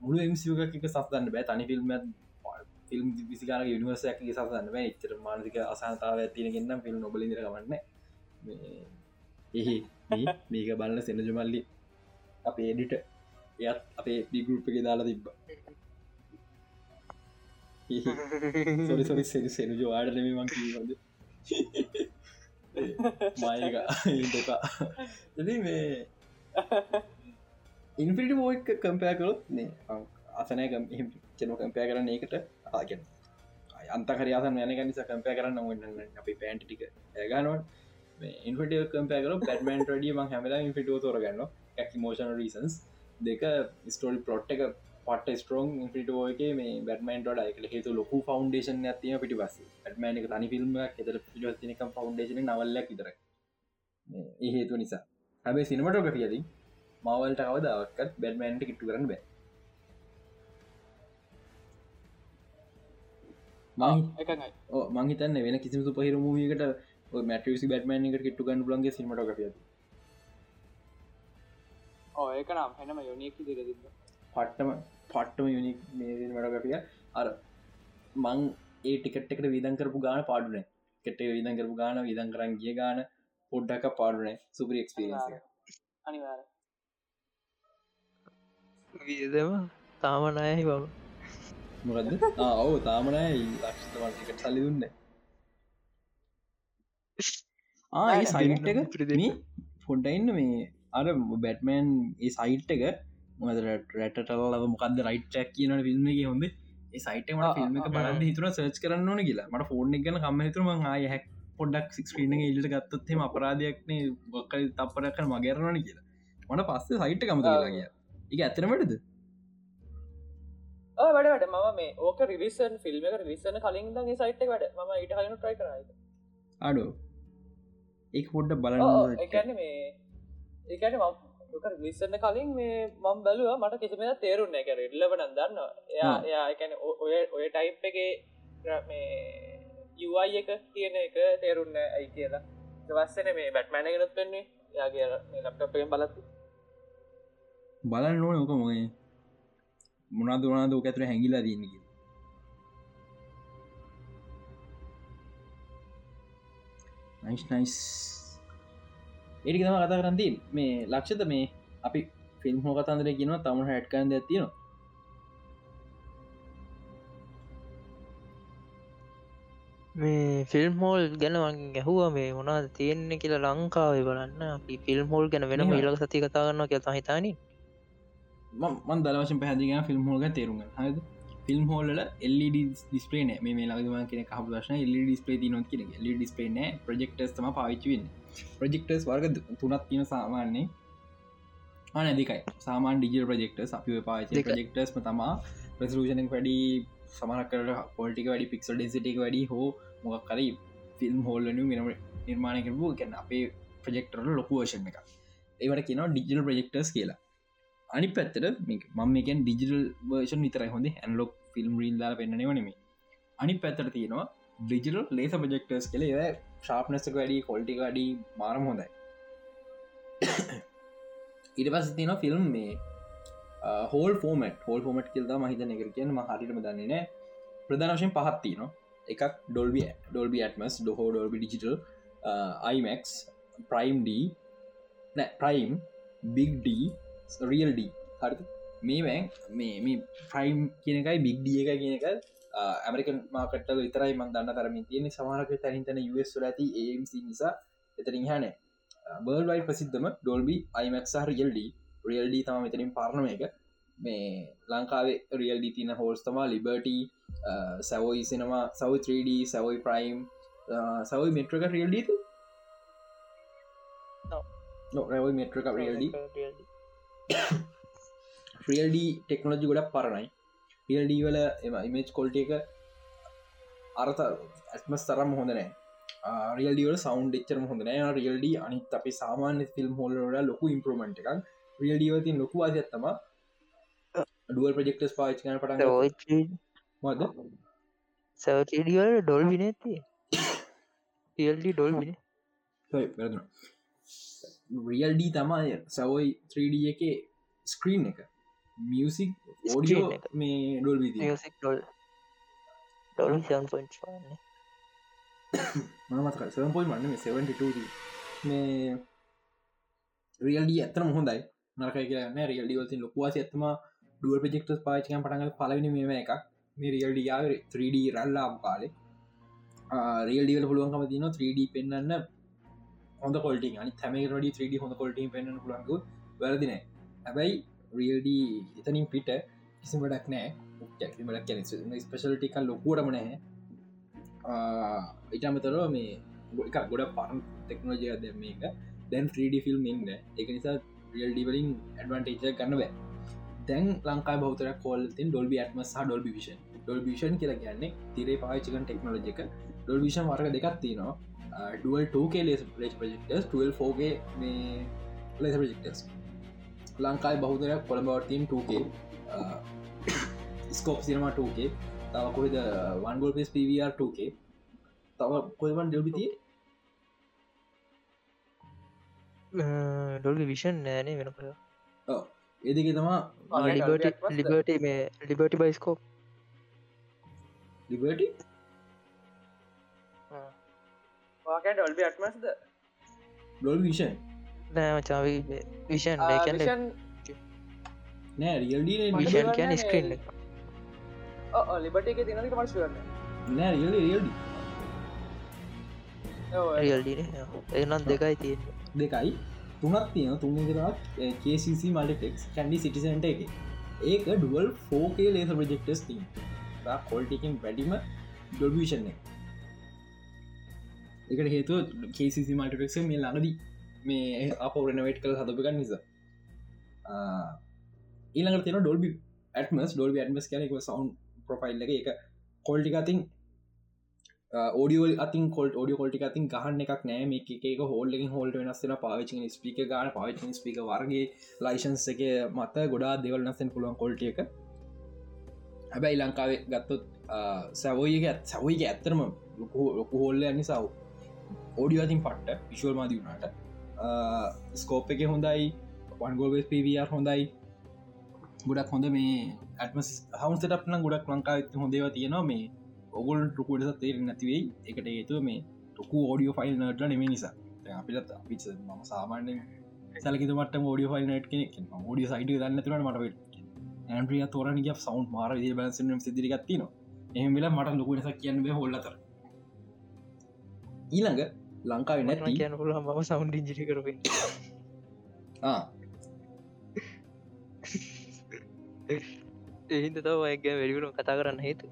මුළු එම්සික එක සස්දන්න බෑ. තනි ෆිල්ම් ෆිල්ම් විසිකාර යනිවර්සයක් සසන්න එච්චර මානසික අසාතාව ඇතිනගෙන්නම් ෆිල්ම් නොබල රගන්න එහි මේක බලන්න සෙනජමල්ලි අපේ එඩිට එයත් අපේ පිගුප් එක දාලා තිබ්බ. සොරි සොරි සෙරි සෙනජ වාඩනම මං හොද මායක දෙපා එති මේ ඉන්ෆිටි මෝක් කම්පය කරොත් නේ අසනය චන කම්පය කරන්න ඒකට ආගෙන අන්තකරයාසන් යනක නිසා කම්පය කරන්න ඔන්න අපි පෑන්ට ටික ඇගනුවන් ඉන්ට කම්පයකර පැටමන් ඩිය ම හැමලා ඉන්ෆිටෝ තොරගන්න ඇක් මෝෂන රීසන්ස් දෙක ස්ටෝල් පොට් එක පට ස්ටරෝන් ඉන්ෆිටෝක මේ බැටමන්ට එක හේතු ලොකු ෆෞන්ඩේෂන් ඇතිය පිටි පස ඇටමන එක තනි ෆිල්ම් එතර පිටික ෆෞන්ඩේෂන නවල්ලක් විතර ඒ හේතු නිසා. හැබේ සිනමටෝගියදී මවල්ට අවදාවක්ත් බැඩ්මන්ට කිට්ටු කරන්න බෑ. මංහිතන්න වෙන කිසි සුපහිර මූියකට මැටසි බැටමන් එකට කිට්ටු ගන්න ලන්ගේ සිමටග ඒක නම් හෙනම යොනියකි දිරදින්න පට්ටම පට්ටම යුනික් මටගටිය අර මං ඒ ටිකට් එකට විදන් කරපු ගාන පාඩුනේ කෙට විදන් කරපු ගාන විදන් කරන් ගිය ගාන පොඩ්ඩක් පාඩුනේ සුපරි එක්ස්පිරියන්ස අනිවාර විදම තාමනයහි බව මොකද ඔවු තාමනයි ලක්ෂතවටිකට සල්ලි දුන්න. ආ සයිට් එක ප්‍රදේ පොඩ්ඩයින්න මේ අර බැට්මෑන් ඒ සයිට් එක මොදට රැටටල්ලව මොකක්ද රයිට්ක් කියන එක හොඳ? ඒ සයිට මට එක බලන්න හිතුර සර්ච් කරන්න ඕන කියලා. මට ෆෝර්න් එක ගන කම හිතුරම ආය හැක් පොඩක් සික්ස්ක්‍රීන ඉල්ට ගත්තොත්හෙම අපරාධයක්නේ ගොක්කල් තපරක්කන මගේරනන කියලා. මට පස්සේ සයිට් කමත කියලා කිය එක ඇතරමටද වැඩ වැඩ. මම මේ ඕක රිවිසන් ෆිල්ම් එක රිසන කලින් දගේ සයිට් වැඩ. ම ඉට කලන ට්‍රයි කරයි අඩෝ. ඒ පොඩ්ඩ එකන්න බලන්න මේ ඒකට මක ලිස්සන්න කලින් මේ මම් බැලුව මට කිසිම තේරුන්න එක ඉල්ලවන දන්න එයා එයා එකන ඔය ඔය ටයිප් එක මේ යුවයි එක තියෙන එක තේරුන්න ඇයි කියලා. දවස්සන මේ බැට්මෑනගෙනත් පෙන්නේ යාගේ ලප්ටපෙන් බලතු බලන්න ඕන ඕක මොයි මොනාද වනාද ඕක ඇතුර හැඟිලා දන්නක නයිස් නයිස් ඒටික තම කතා කරන්දී මේ ලක්ෂත මේ අපි ෆිල්ම් හෝ කතන්දර කියනවා තම හැට්කන්ද ඇතිනවා මේ ෆිල්ම් හෝල් ගැන මං ගැහුව මේ මොනාද තියෙන්නේ කියලා ලංකාවේ බලන්න. අපි ෆිල්ම් හෝල් ගැන වෙනම. ඉලක සති කතා කරන්න කියලා හිතානි මන් දලවශ පැදිගෙන ෆිල්ම් හෝල්ග තේරුම හද ෆිල්ම් හෝල්ල එල්ඩ ඩිස්පේන මේ ලගම කියෙන කහ දශන එල්ඩ ඩිස්පේ නොත් කියෙන එල්ඩ ඩිස්පේන ප්‍රජෙක්ටස් තම පාවිච්චවෙන්න ප්‍රජෙක්ටස් වර්ග තුනත් තියෙන සාමාන්නේ අනදිකයි සාමාන් ඩිජල් ප්‍රජෙක්ටස් අපි පාච. ප්‍රජෙක්ටස්ම තමා ප්‍රසලූෂණක් වැඩි සමහකර පොල්ටික වැඩි පික්සල් ඩෙසිටික වැඩි හෝ මොක් කරයි ෆිල්ම් හෝල්ලනු මෙනම නිර්මාණය කරපු ගැන අපේ ප්‍රජෙක්ටරල ලොකු වශන එක ඒවට කියනවා ඩිජල් ප්‍රජෙක්ටර්ස් කියලා අනි පැත්තට මම එකෙන් ඩිජිටල් වර්ෂන් විතරයි. හොඳ හැන්ලොක් ෆිල්ම් රීල්දාල පෙන්න්නනව නෙමේ අනි පැත්තට තියෙනවා ඩිජිටල් ලේස ප්‍රජෙක්ටර්ස් කළ ඒ ශාප්නස්සක වැඩි කොල්ටි වැඩි මාරම හොඳයි. ඉට පස තියෙන ෆිල්ම් මේ හෝල් ෆෝමට හෝල් ෆෝමට් කිල්ද මහිතන එක කියන හරිටම දන්නේ නෑ ප්‍රධානශයෙන් පහත්ති න එකක් ඩොල්බිය ඩොල්බි ඇටමස් ඩොහෝ ඩොල්බි ඩිජිටල් අයිමක් ප්‍රයිම් ඩ නෑ ප්‍රයිම් බිග් ඩ හරි මේ වැෑන් මේ මේ ප්‍රයිම් කියනකයි බිග්ඩිය එක කියන එක ඇමරිකන් මාකටල විතරයි මන් දන්න තරමින් තියෙන සමාරක තැනිතන ල ඇති AMC නිසා එතරින් හනේ බර්ල්වයි ප්‍රසිද්ධම ඩොල්බි අයිමක්සා රියල්ඩ රියල්ඩ තම මෙතරින් පාරණම එක. මේ ලංකාවේ රියල්ඩ තින හෝස් තමා ලිබර්ට සැවයි සිනවා සව 3D සැවයි ප්‍රයිම් සවයි මෙට්‍රක රියල්ඩ නො මෙට්‍රක රියල්ඩ රියල්ඩ ටෙක්නෝජි ගොඩක් පරණයි. රියල්ඩ වල එම ඉමේජ් කොල්ට එක අරත ඇත්මස් තරම් හොඳනෑ රියල්ඩියල සෞන්් එච්චරම හොඳනෑ රියල්ඩ අනිත් අපි සාමාන්‍ය ෆිල්ම් හෝල්ලට ලොකු ඉම්පරමෙන්ට් එකක්. රියල්ඩියවතින් ලොකු අදත්තම ඩුවල් ප්‍රජෙක්ටස් පාච්චන පටන් මද සවටිඩියල් ඩොල් විනඇති ියල්ඩි ඩොල් වින වැරදුන රියල්ඩ තමයි. සවයි 3D එක ස්ක්‍රීන් එක. මියසික් එක. මේ ඩොල් මනමතක සපොයි මන්න 72 මේ රියල්ඩ ඇත්තන හොඳයි. නරකයි කියන්න රියල්ඩි වලති ලොකවාස ඇත්තම ඩුව ප්‍රජෙක්ට පාචකන් පටඟ පලවෙනි මේම එකක්. මේ රියල්ඩ යාව 3D රල්ලාම් කාලේ. රියල්ඩිවල පුළුවන්කම තින 3D පෙන්න්න හොඳ කොල්ටි අනි තැමේ රඩි 3D හොඳ කොල්ටි පෙන්න්න පුළන්ගු වැරදිනෑ හැබැයි රියල්ඩ එතනින් පිට කිසි වැඩක් නෑ. ැක්මට කැන ස්පෙශල්ටික ලොකුවටම නැහැ ඉටමතරව මේ ගොඩ ගොඩ පරන් ටෙක්නෝජය දැම එක දැන් 3D ෆිල්ම් ඉන්න. එක නිසා රියල්ඩිවලින් ඇඩවන්ටේජ ගන්න බෑ. දැන් ලංකා බෞතර කොල් ඩොල්බි ඇත්ම සහ ඩොල් විෂන් ඩොල් විෂන් කියලා කියන්නේ තිරේ පාචිකන් ටෙක්නෝජික ඩොල් විෂන් වර්ග දෙකක් තිනවා ඩුවල් 2කේ ලෙස් ලෙස් ප්‍රජෙක්ටස් 12 ෝගේ මේ ලෙස ප්‍රජෙක්ටස් ලංකායි බෞතරයක් කොළඹවර්තීම් 2කේ ස්කෝප් සිනමා 2කේ තව කොයිද වන්ගොල් පෙස් පවර් 2කේ තව කොයිවන් ඩෙල්බිතිය ඩොල්ි විෂන් නෑනේ වෙනප ඒදක තමා ලිබට මේ ලිබටි බයිස්කෝප් ලිබටි වාකට ඩොල්බි අටමස්ද? ඩොල් විෂන්. නෑ මචාවි විෂන් නෑ රියල්ඩ විෂන් කියන ස්ක්‍රීන් ලිබට එක. තිනක මර්ශවන්න නෑ රියල් රියල්ඩ රියල්ඩින එනම් දෙකයි තියෙන දෙකයි. තුනක් තියෙන තුන්දරත් කේසිC මල්ටෙක්ස් කැන්ඩි සිටිසන්ට එක. ඒක ඩුවල් ෆෝකේ ලේස ප්‍රජෙක්ටස් ති කොල්ටිකින් වැඩිම ඩොල්විෂන් එකට හේතු කේසිC මල්ටෙක්ස මේ ළඟදී මේ අප රනවට් කළ හදපගන්න නිසා. ඊළඟට තියෙන ඩොල්බි ඇත්මස් ඩොල්බි ඇත්මස් කියනෙක සවන්් ප්‍රොෆයිල් එක. එක කොල්ටිකතින් ෝඩියල් අතින් කොල් ඩිය කොල්ටි අතින් ගහන්න එකක් නෑ. මේ එක හෝල්ලකින් හෝල්ට වෙනස්සෙන පාවිචි ස්පික ගන පාවිචි ස්පික වර්ගේ ලයිශන්ස එක මත ගොඩා දෙවල් නස්සෙන් පුළුවන් කොල්ට එක. හැබැයි ලංකාවේ ගත්තොත් සැවෝයක සැවයික ඇත්තරම ලොකු හෝල්ල නිසාව ඕඩිය අතින් පට්ට විශවල් මාදී වුණට. ස්කෝප් එක හොඳයි වන්ගෝබස් පවර් හොඳයි. ගොඩක් හොඳ මේ ඇත්ම හවන්සටක්න ගොඩක් ලංකා හොඳේව තියෙනවා. මේ ඔගුල් ටුකුට තේර නැතිවෙයි එකට ඒතුව මේ ටොකු ෝඩියෝ ෆයිල් නට නෙම නිසා. අපිලත් පිච ම සාමාන්‍ය සලකිතමට ෝඩිය ෆයිල් නට කෙනෙක් ෝඩිය සයිට දන්නතුරට මට ඇන්පිය තෝරන ග සවන්් මාර දේ බැලසම සිදිරිගත්තින එහම වෙලා මට ලොකුනිස කියන්න හොල්ලතර ඊළඟ ලංකාව නැති කියන පුල ම සවන්් ඉජිරි කරපෙන් එහින්ද තව ඇග වැඩිකුණු කතා කරන්න හේතු.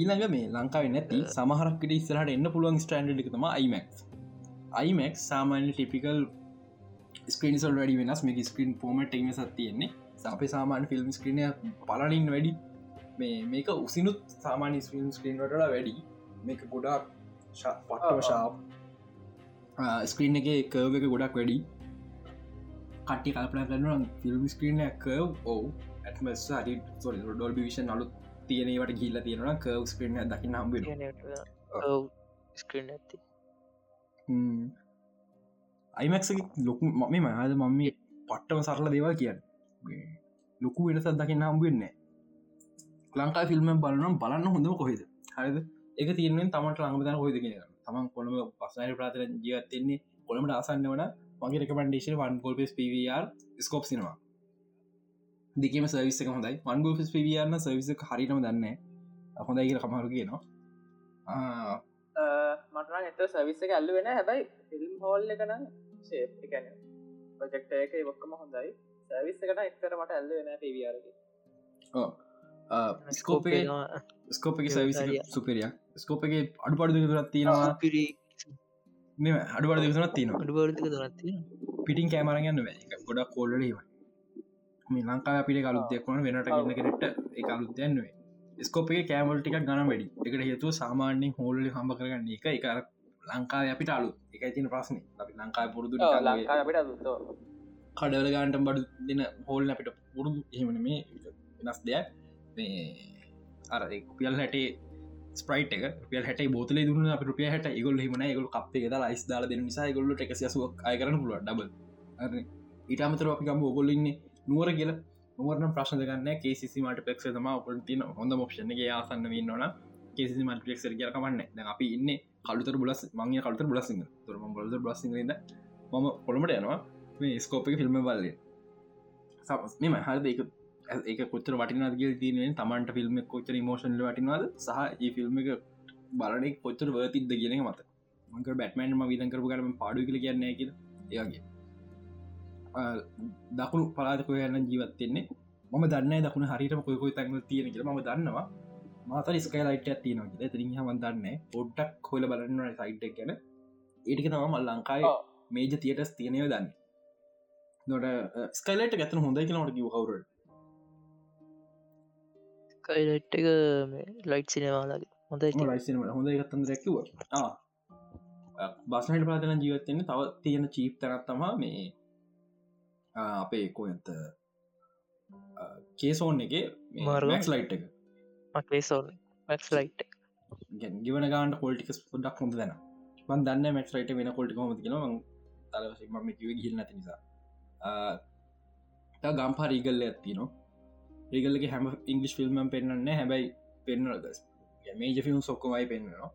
ඊළඟ මේ ලංකාව නැති සමහරක්කට ඉස්සරහට එන්න පුළුවන් ස්ටන්ඩ් එකතම iMac iMac සාමාන්‍ය ටිපිකල් ස්ක්‍රීනිසල් වැඩි වෙනස්. මේ ස්ක්‍රීන් පෝමට එම සත් තියෙන්නේ. සපේ සාමාන්‍ය ෆිල්ම් ස්ක්‍රීනය පලනින් වැඩි. මේ මේක උසිනුත් සාමාන්‍ය ස්ක්‍රීන් ස්ක්‍රීන්ට වැඩි මේක ගොඩක් පට්ටව ශාප්. ස්ක්‍රීන් එක කර්ව එක ගොඩක් වැඩි. කටි කල්පන කරන්න ෆිල්ම් ස්ක්‍රීන කව් ඕ ඇත්මස් හරි ඩොල් විෂන් අලුත් තියෙනවට ගිල්ල තියෙනවා කව් ස්ක්‍රීන දකින්න හම්බ ස්ක්‍රීන් ඇති අයිමක්ස ලොකු මම මහද මම පට්ටම සරල දේවල් කියන්න. ලොකු වෙනසත් දකින්න හම්බවෙන්නේ ලංකා ෆිල්ම් බලනම් බලන්න හොඳම කොහෙද? හරිද එක තියනෙන් තමට ලංගතන හොද කියෙන තමන් කොළම පස්සන ප්‍රාතර ජීවත්තෙන්නේ කොළමට ආසන්න වන මගේ රකමන්ඩේශන වන් ගොල්පස් පවර් ස්කෝප් සිනවා දෙකම සවිස්සක හොඳයි. වන්ගෝ ෆස් පිවියන්න සවිස හරිනම දන්න හොඳයි කියල කමරු කියනවා. මටන එත සවිස්ස ඇල්ල වෙන හැබයි ෆිල්ම් හෝල් එකන ශේප්කැන ප්‍රජෙක්ට එක ඔක්කම හොඳයි. සවිස්ස එකට එක්තර මට ඇල්ල වෙන පිවියාරගේ ස්කෝප ස්කෝප සවිස සුපරිය ස්කෝප එක අඩු පඩු තුරත් තියෙනවා පිරි මෙ අඩුවඩ දෙසනත් තියෙන අඩුබර්තික දනත්ති පිටින් කෑමරගන්න ගොඩක් කොල්ලීම මේ ලංකා අපිට කලුත්යක් වන වෙනට ගන්න කෙනෙට එක අලුත්තයන්වේ ස්කෝප එක කෑමල්ටික ගන වැඩි එකට හේතුව සාමාන්‍යෙන් හෝල්ල හම්බ කරගන්න එක එක ලංකා අපිට අලු එක තින ප්‍රශ්න අපි ලංකා පුරුදු කඩල ගාන්ට බඩු දෙන හෝල් අපිට පුරුදු එහෙමන මේ වෙනස් දෙයක් මේ අර පියල් හැටේ ස්ප්‍රයිට එක. පිය හැට බෝතල දුන්න අප රුපිය හට ගොල් හිමන ගොල් අපේ ද ලයිස් දාල දෙන නිසා ගොල්ල ටෙකසිසුවක් අයකරන පුල ඩබ ඉටමතර අපි ගම ඔගොල්ලන්නේ නුවර කියල. නුවරන ප්‍රශ්න ගන්න කේසි මට පෙක් තම ඔපටින හොඳ මොක්ෂණගේ ආසන්න වන්නන කේසි මට පෙක් කිය කමන්න අපි ඉන්න කළුතර බුලස් මංගේ කළුතර බුලසිංහ තුරම බොලද බ්ලසිද මම පොළමට යනවා. මේ ස්කෝපක ෆිල්ම් බල්ලේ මෙම හරද? එක ඒක කොච්චර වටිනාදගල් තියනෙන් තමන්ට ෆිල්ම් කොච්චර මෝෂන්ල වටිනවාද සහ ඒ ෆිල්ම් එක බලන කොච්චර වතිද කියන මත මක බැටමන් ම විදන් කරපු කරම පාඩු කල කියන්න කිය ඒගේ දකුණු පලාතකොය යන්න ජීවත්වෙන්නේ මම දන්න දකුණ හරිට කොයකොයි තැන්ව තියෙන කියල. ම දන්නවා මාතර ස්කයිලයිට ඇතිනගේ තිරින් හම දන්න පොඩ්ඩක් හොල බලන්න සයිට් ගැන. ඒටික තම ලංකායි මේජ තියටස් තියනය දන්න. නොට ස්කයිලට ගැතන හොඳයි කියනට කිව කයිලට් එක ලයිට් සිනවාලගේ හොඳ ලයිසින හොඳ ගත්තන් දැකිව බස්නට ප්‍රාතන ජීවත්තෙන්නේ තව තියෙන චීප් තරත් තමා මේ අපේ කොඇත කේසෝන් එක මාර්ගක්ස් ලයිට් එක. මක්ලේසෝන් මක්ස් ලයිට් ගිවන ගාන්ට පොල්ටිකස් පොඩක් හොඳ දෙන. මන් දන්න මැක්ස් ලයිට වෙන කොල්ටි හොම කියෙන තල ම කිව ගිල් නැති නිසා. ගම්පා රීගල්ල ඇත්ති නවා රිගල්ලගේ හැම ඉංගලිස් ෆිල්ම් පෙන්න්න හැබැයි පෙන්න්නලදස් මේජ ෆිල්ම් සොක්කමයි පෙන්න්නවා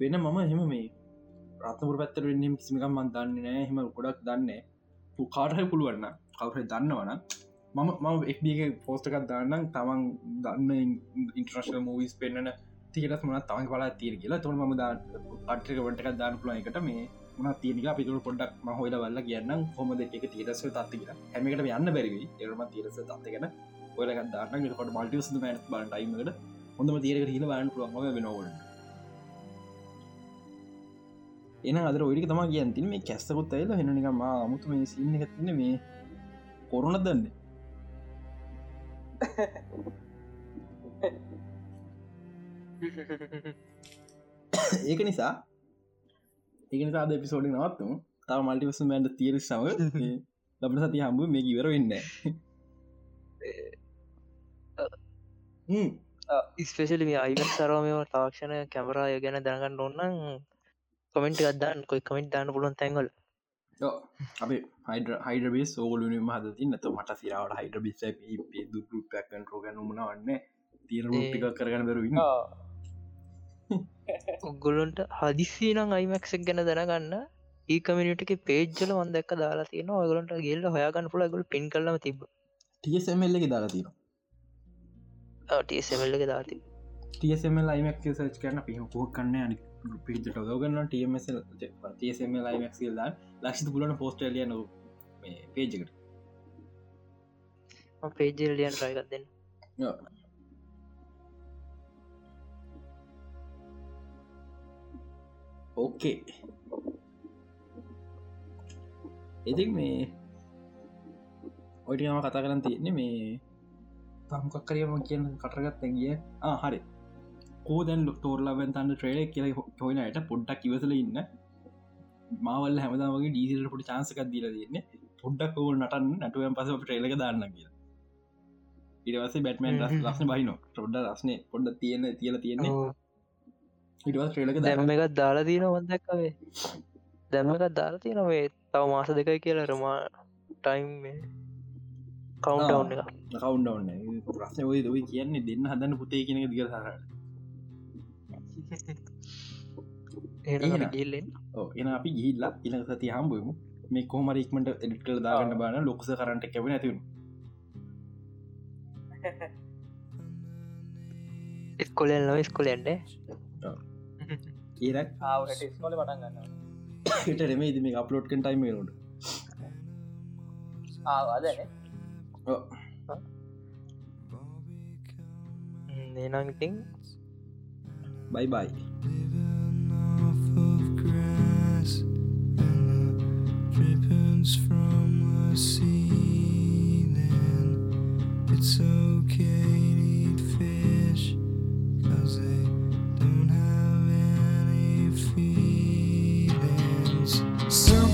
වෙන මම එහෙම මේ රත්නපුර පැත්තර වෙන්නම් කිසිමිකම් මන් දන්න නෑ හෙම ගොඩක් දන්න කාටහ පුළුවන්න කවුර දන්නවන මම මම එක්ගේ පෝස්ටකත් දන්නම්. තමන් දන්න ඉන්ට්‍රශල් මූවිස් පෙන්න්නන තිකටත් මන තමන් පලා තීර කියලා. තුොන ම දාන්න අටක වටක දාන්න පුලන එකට මේ මන තියනික පිතුර පොඩක් මහොල වල්ල කියන්න හොමද එක තීරස තත්ති කියලා. හැමිකට යන්න බැරිවි එරම තීරස තත්තිගෙන ඔයලක දාන්න කොට මල්ටියස් මන බලටයිමකට හොඳම තීරක හිල බන්න පුළුවන්ම වෙනවට එන අදර ඔඩි තම කියන් තින මේ කැස්සකුත් ඇල හෙනනිකම අමුතු මේ සින්න එකතින මේ කොරුණත් දන්න. ඒක නිසා ඒක නිසා එපිසෝඩි නවත්තුම. තාව මල්ටිවස මෑන්ට තීර සම ලබන සති හම්බු මේ ඉවර වෙන්න ස්පේශලි අයිව සරෝමම තාක්ෂණ කැමරාය ගැන දැනගන්න ඔන්නන් කොමෙන්ට් ගදදාන්න කොයි කමෙන්ට් දාන්න පුලුවන් තැන්ගල අපේ හයිඩ හයිඩබේ සෝලුනම හදති නත මට සිරාවට හයිඩ බිස් දුපැක්කන් රෝගන්න මනවන්න තීර ටික කරගන්න බැරුවන්න ඔගොලොන්ට හදිස්සි නම් අයිමක්සක් ගැන දැනගන්න. ඒ කමිනිටක පේජ්ජල වන්දක් දාලා තියන ඔගලන්ට ගෙල්ල හොයාගන්න පුළ ගොල පින් කලම තිබ ටියසමල්ල එක දාලා තින ටසමල්ල දාති ටියසමල් අයිමක් සච් කරන පිහ පොහ කන්න අනි පිට දගන්න ටමස තියසම ලයිමක්සිල්ද ලක්ෂි පුලන පෝස්ට්‍රලිය නො පේජකට පේජලියන් රයිගත් ඕකේ ඉතින් මේ ඔයිටම කතා කරන්න තියන්නේ මේ තමකක්කරියම කියන කටරගත් ඇගිය හරි. කෝදැන් තෝරලාබැන් තන්න ට්‍රේල කියල හොයිනයට පොඩ්ඩක් ඉවසල ඉන්න. මාවල් හැමදාමගේ ඩීසිට පොට චාන්සකක් දීල තියන්නේ. පොඩ්ඩක් ඕල් නටන්න නටුවම් පස ට්‍රේලක දාන්න කිය ඉටවසේ බැටමන් ලස්න බහින ොඩ්ඩ රස්නේ පොඩ්ඩ තියෙන තියල තියෙන්නේ ඉටවස් ට්‍රේලක දැම එකත් දාලා තියන හොදක්කවේ දැම එකත් දාලා තියනවේ තව මාස දෙකයි කියලා රමා ටයිම් කවුන්ටවන්න එක. කවුන්ඩවන්න ප්‍රශ්න ඔය දොයි කියන්නේ දෙන්න හදන්න පුතේ කෙනෙ දිග සරට. ගිල්ලෙන් එන අපි ගිල්ලා ඉලක සති හම්බුවමු. මේ කෝමර ඉක්මට එඩිටල් දාගන්න බාන ලොක්ස කරට කැව නැතිවුණ එස්කොලෙන් ලව ස්කොලෙන්ඩ ආවට ස්කොල පටන් ගන්න ට රෙම ඉදි මේ අප්ලෝඩ් කන් ටයිම රුඩ ආවාදන නේනම් ඉතින් බයි bye from the ceiling. It's okay to eat fish, cause they don't have soon.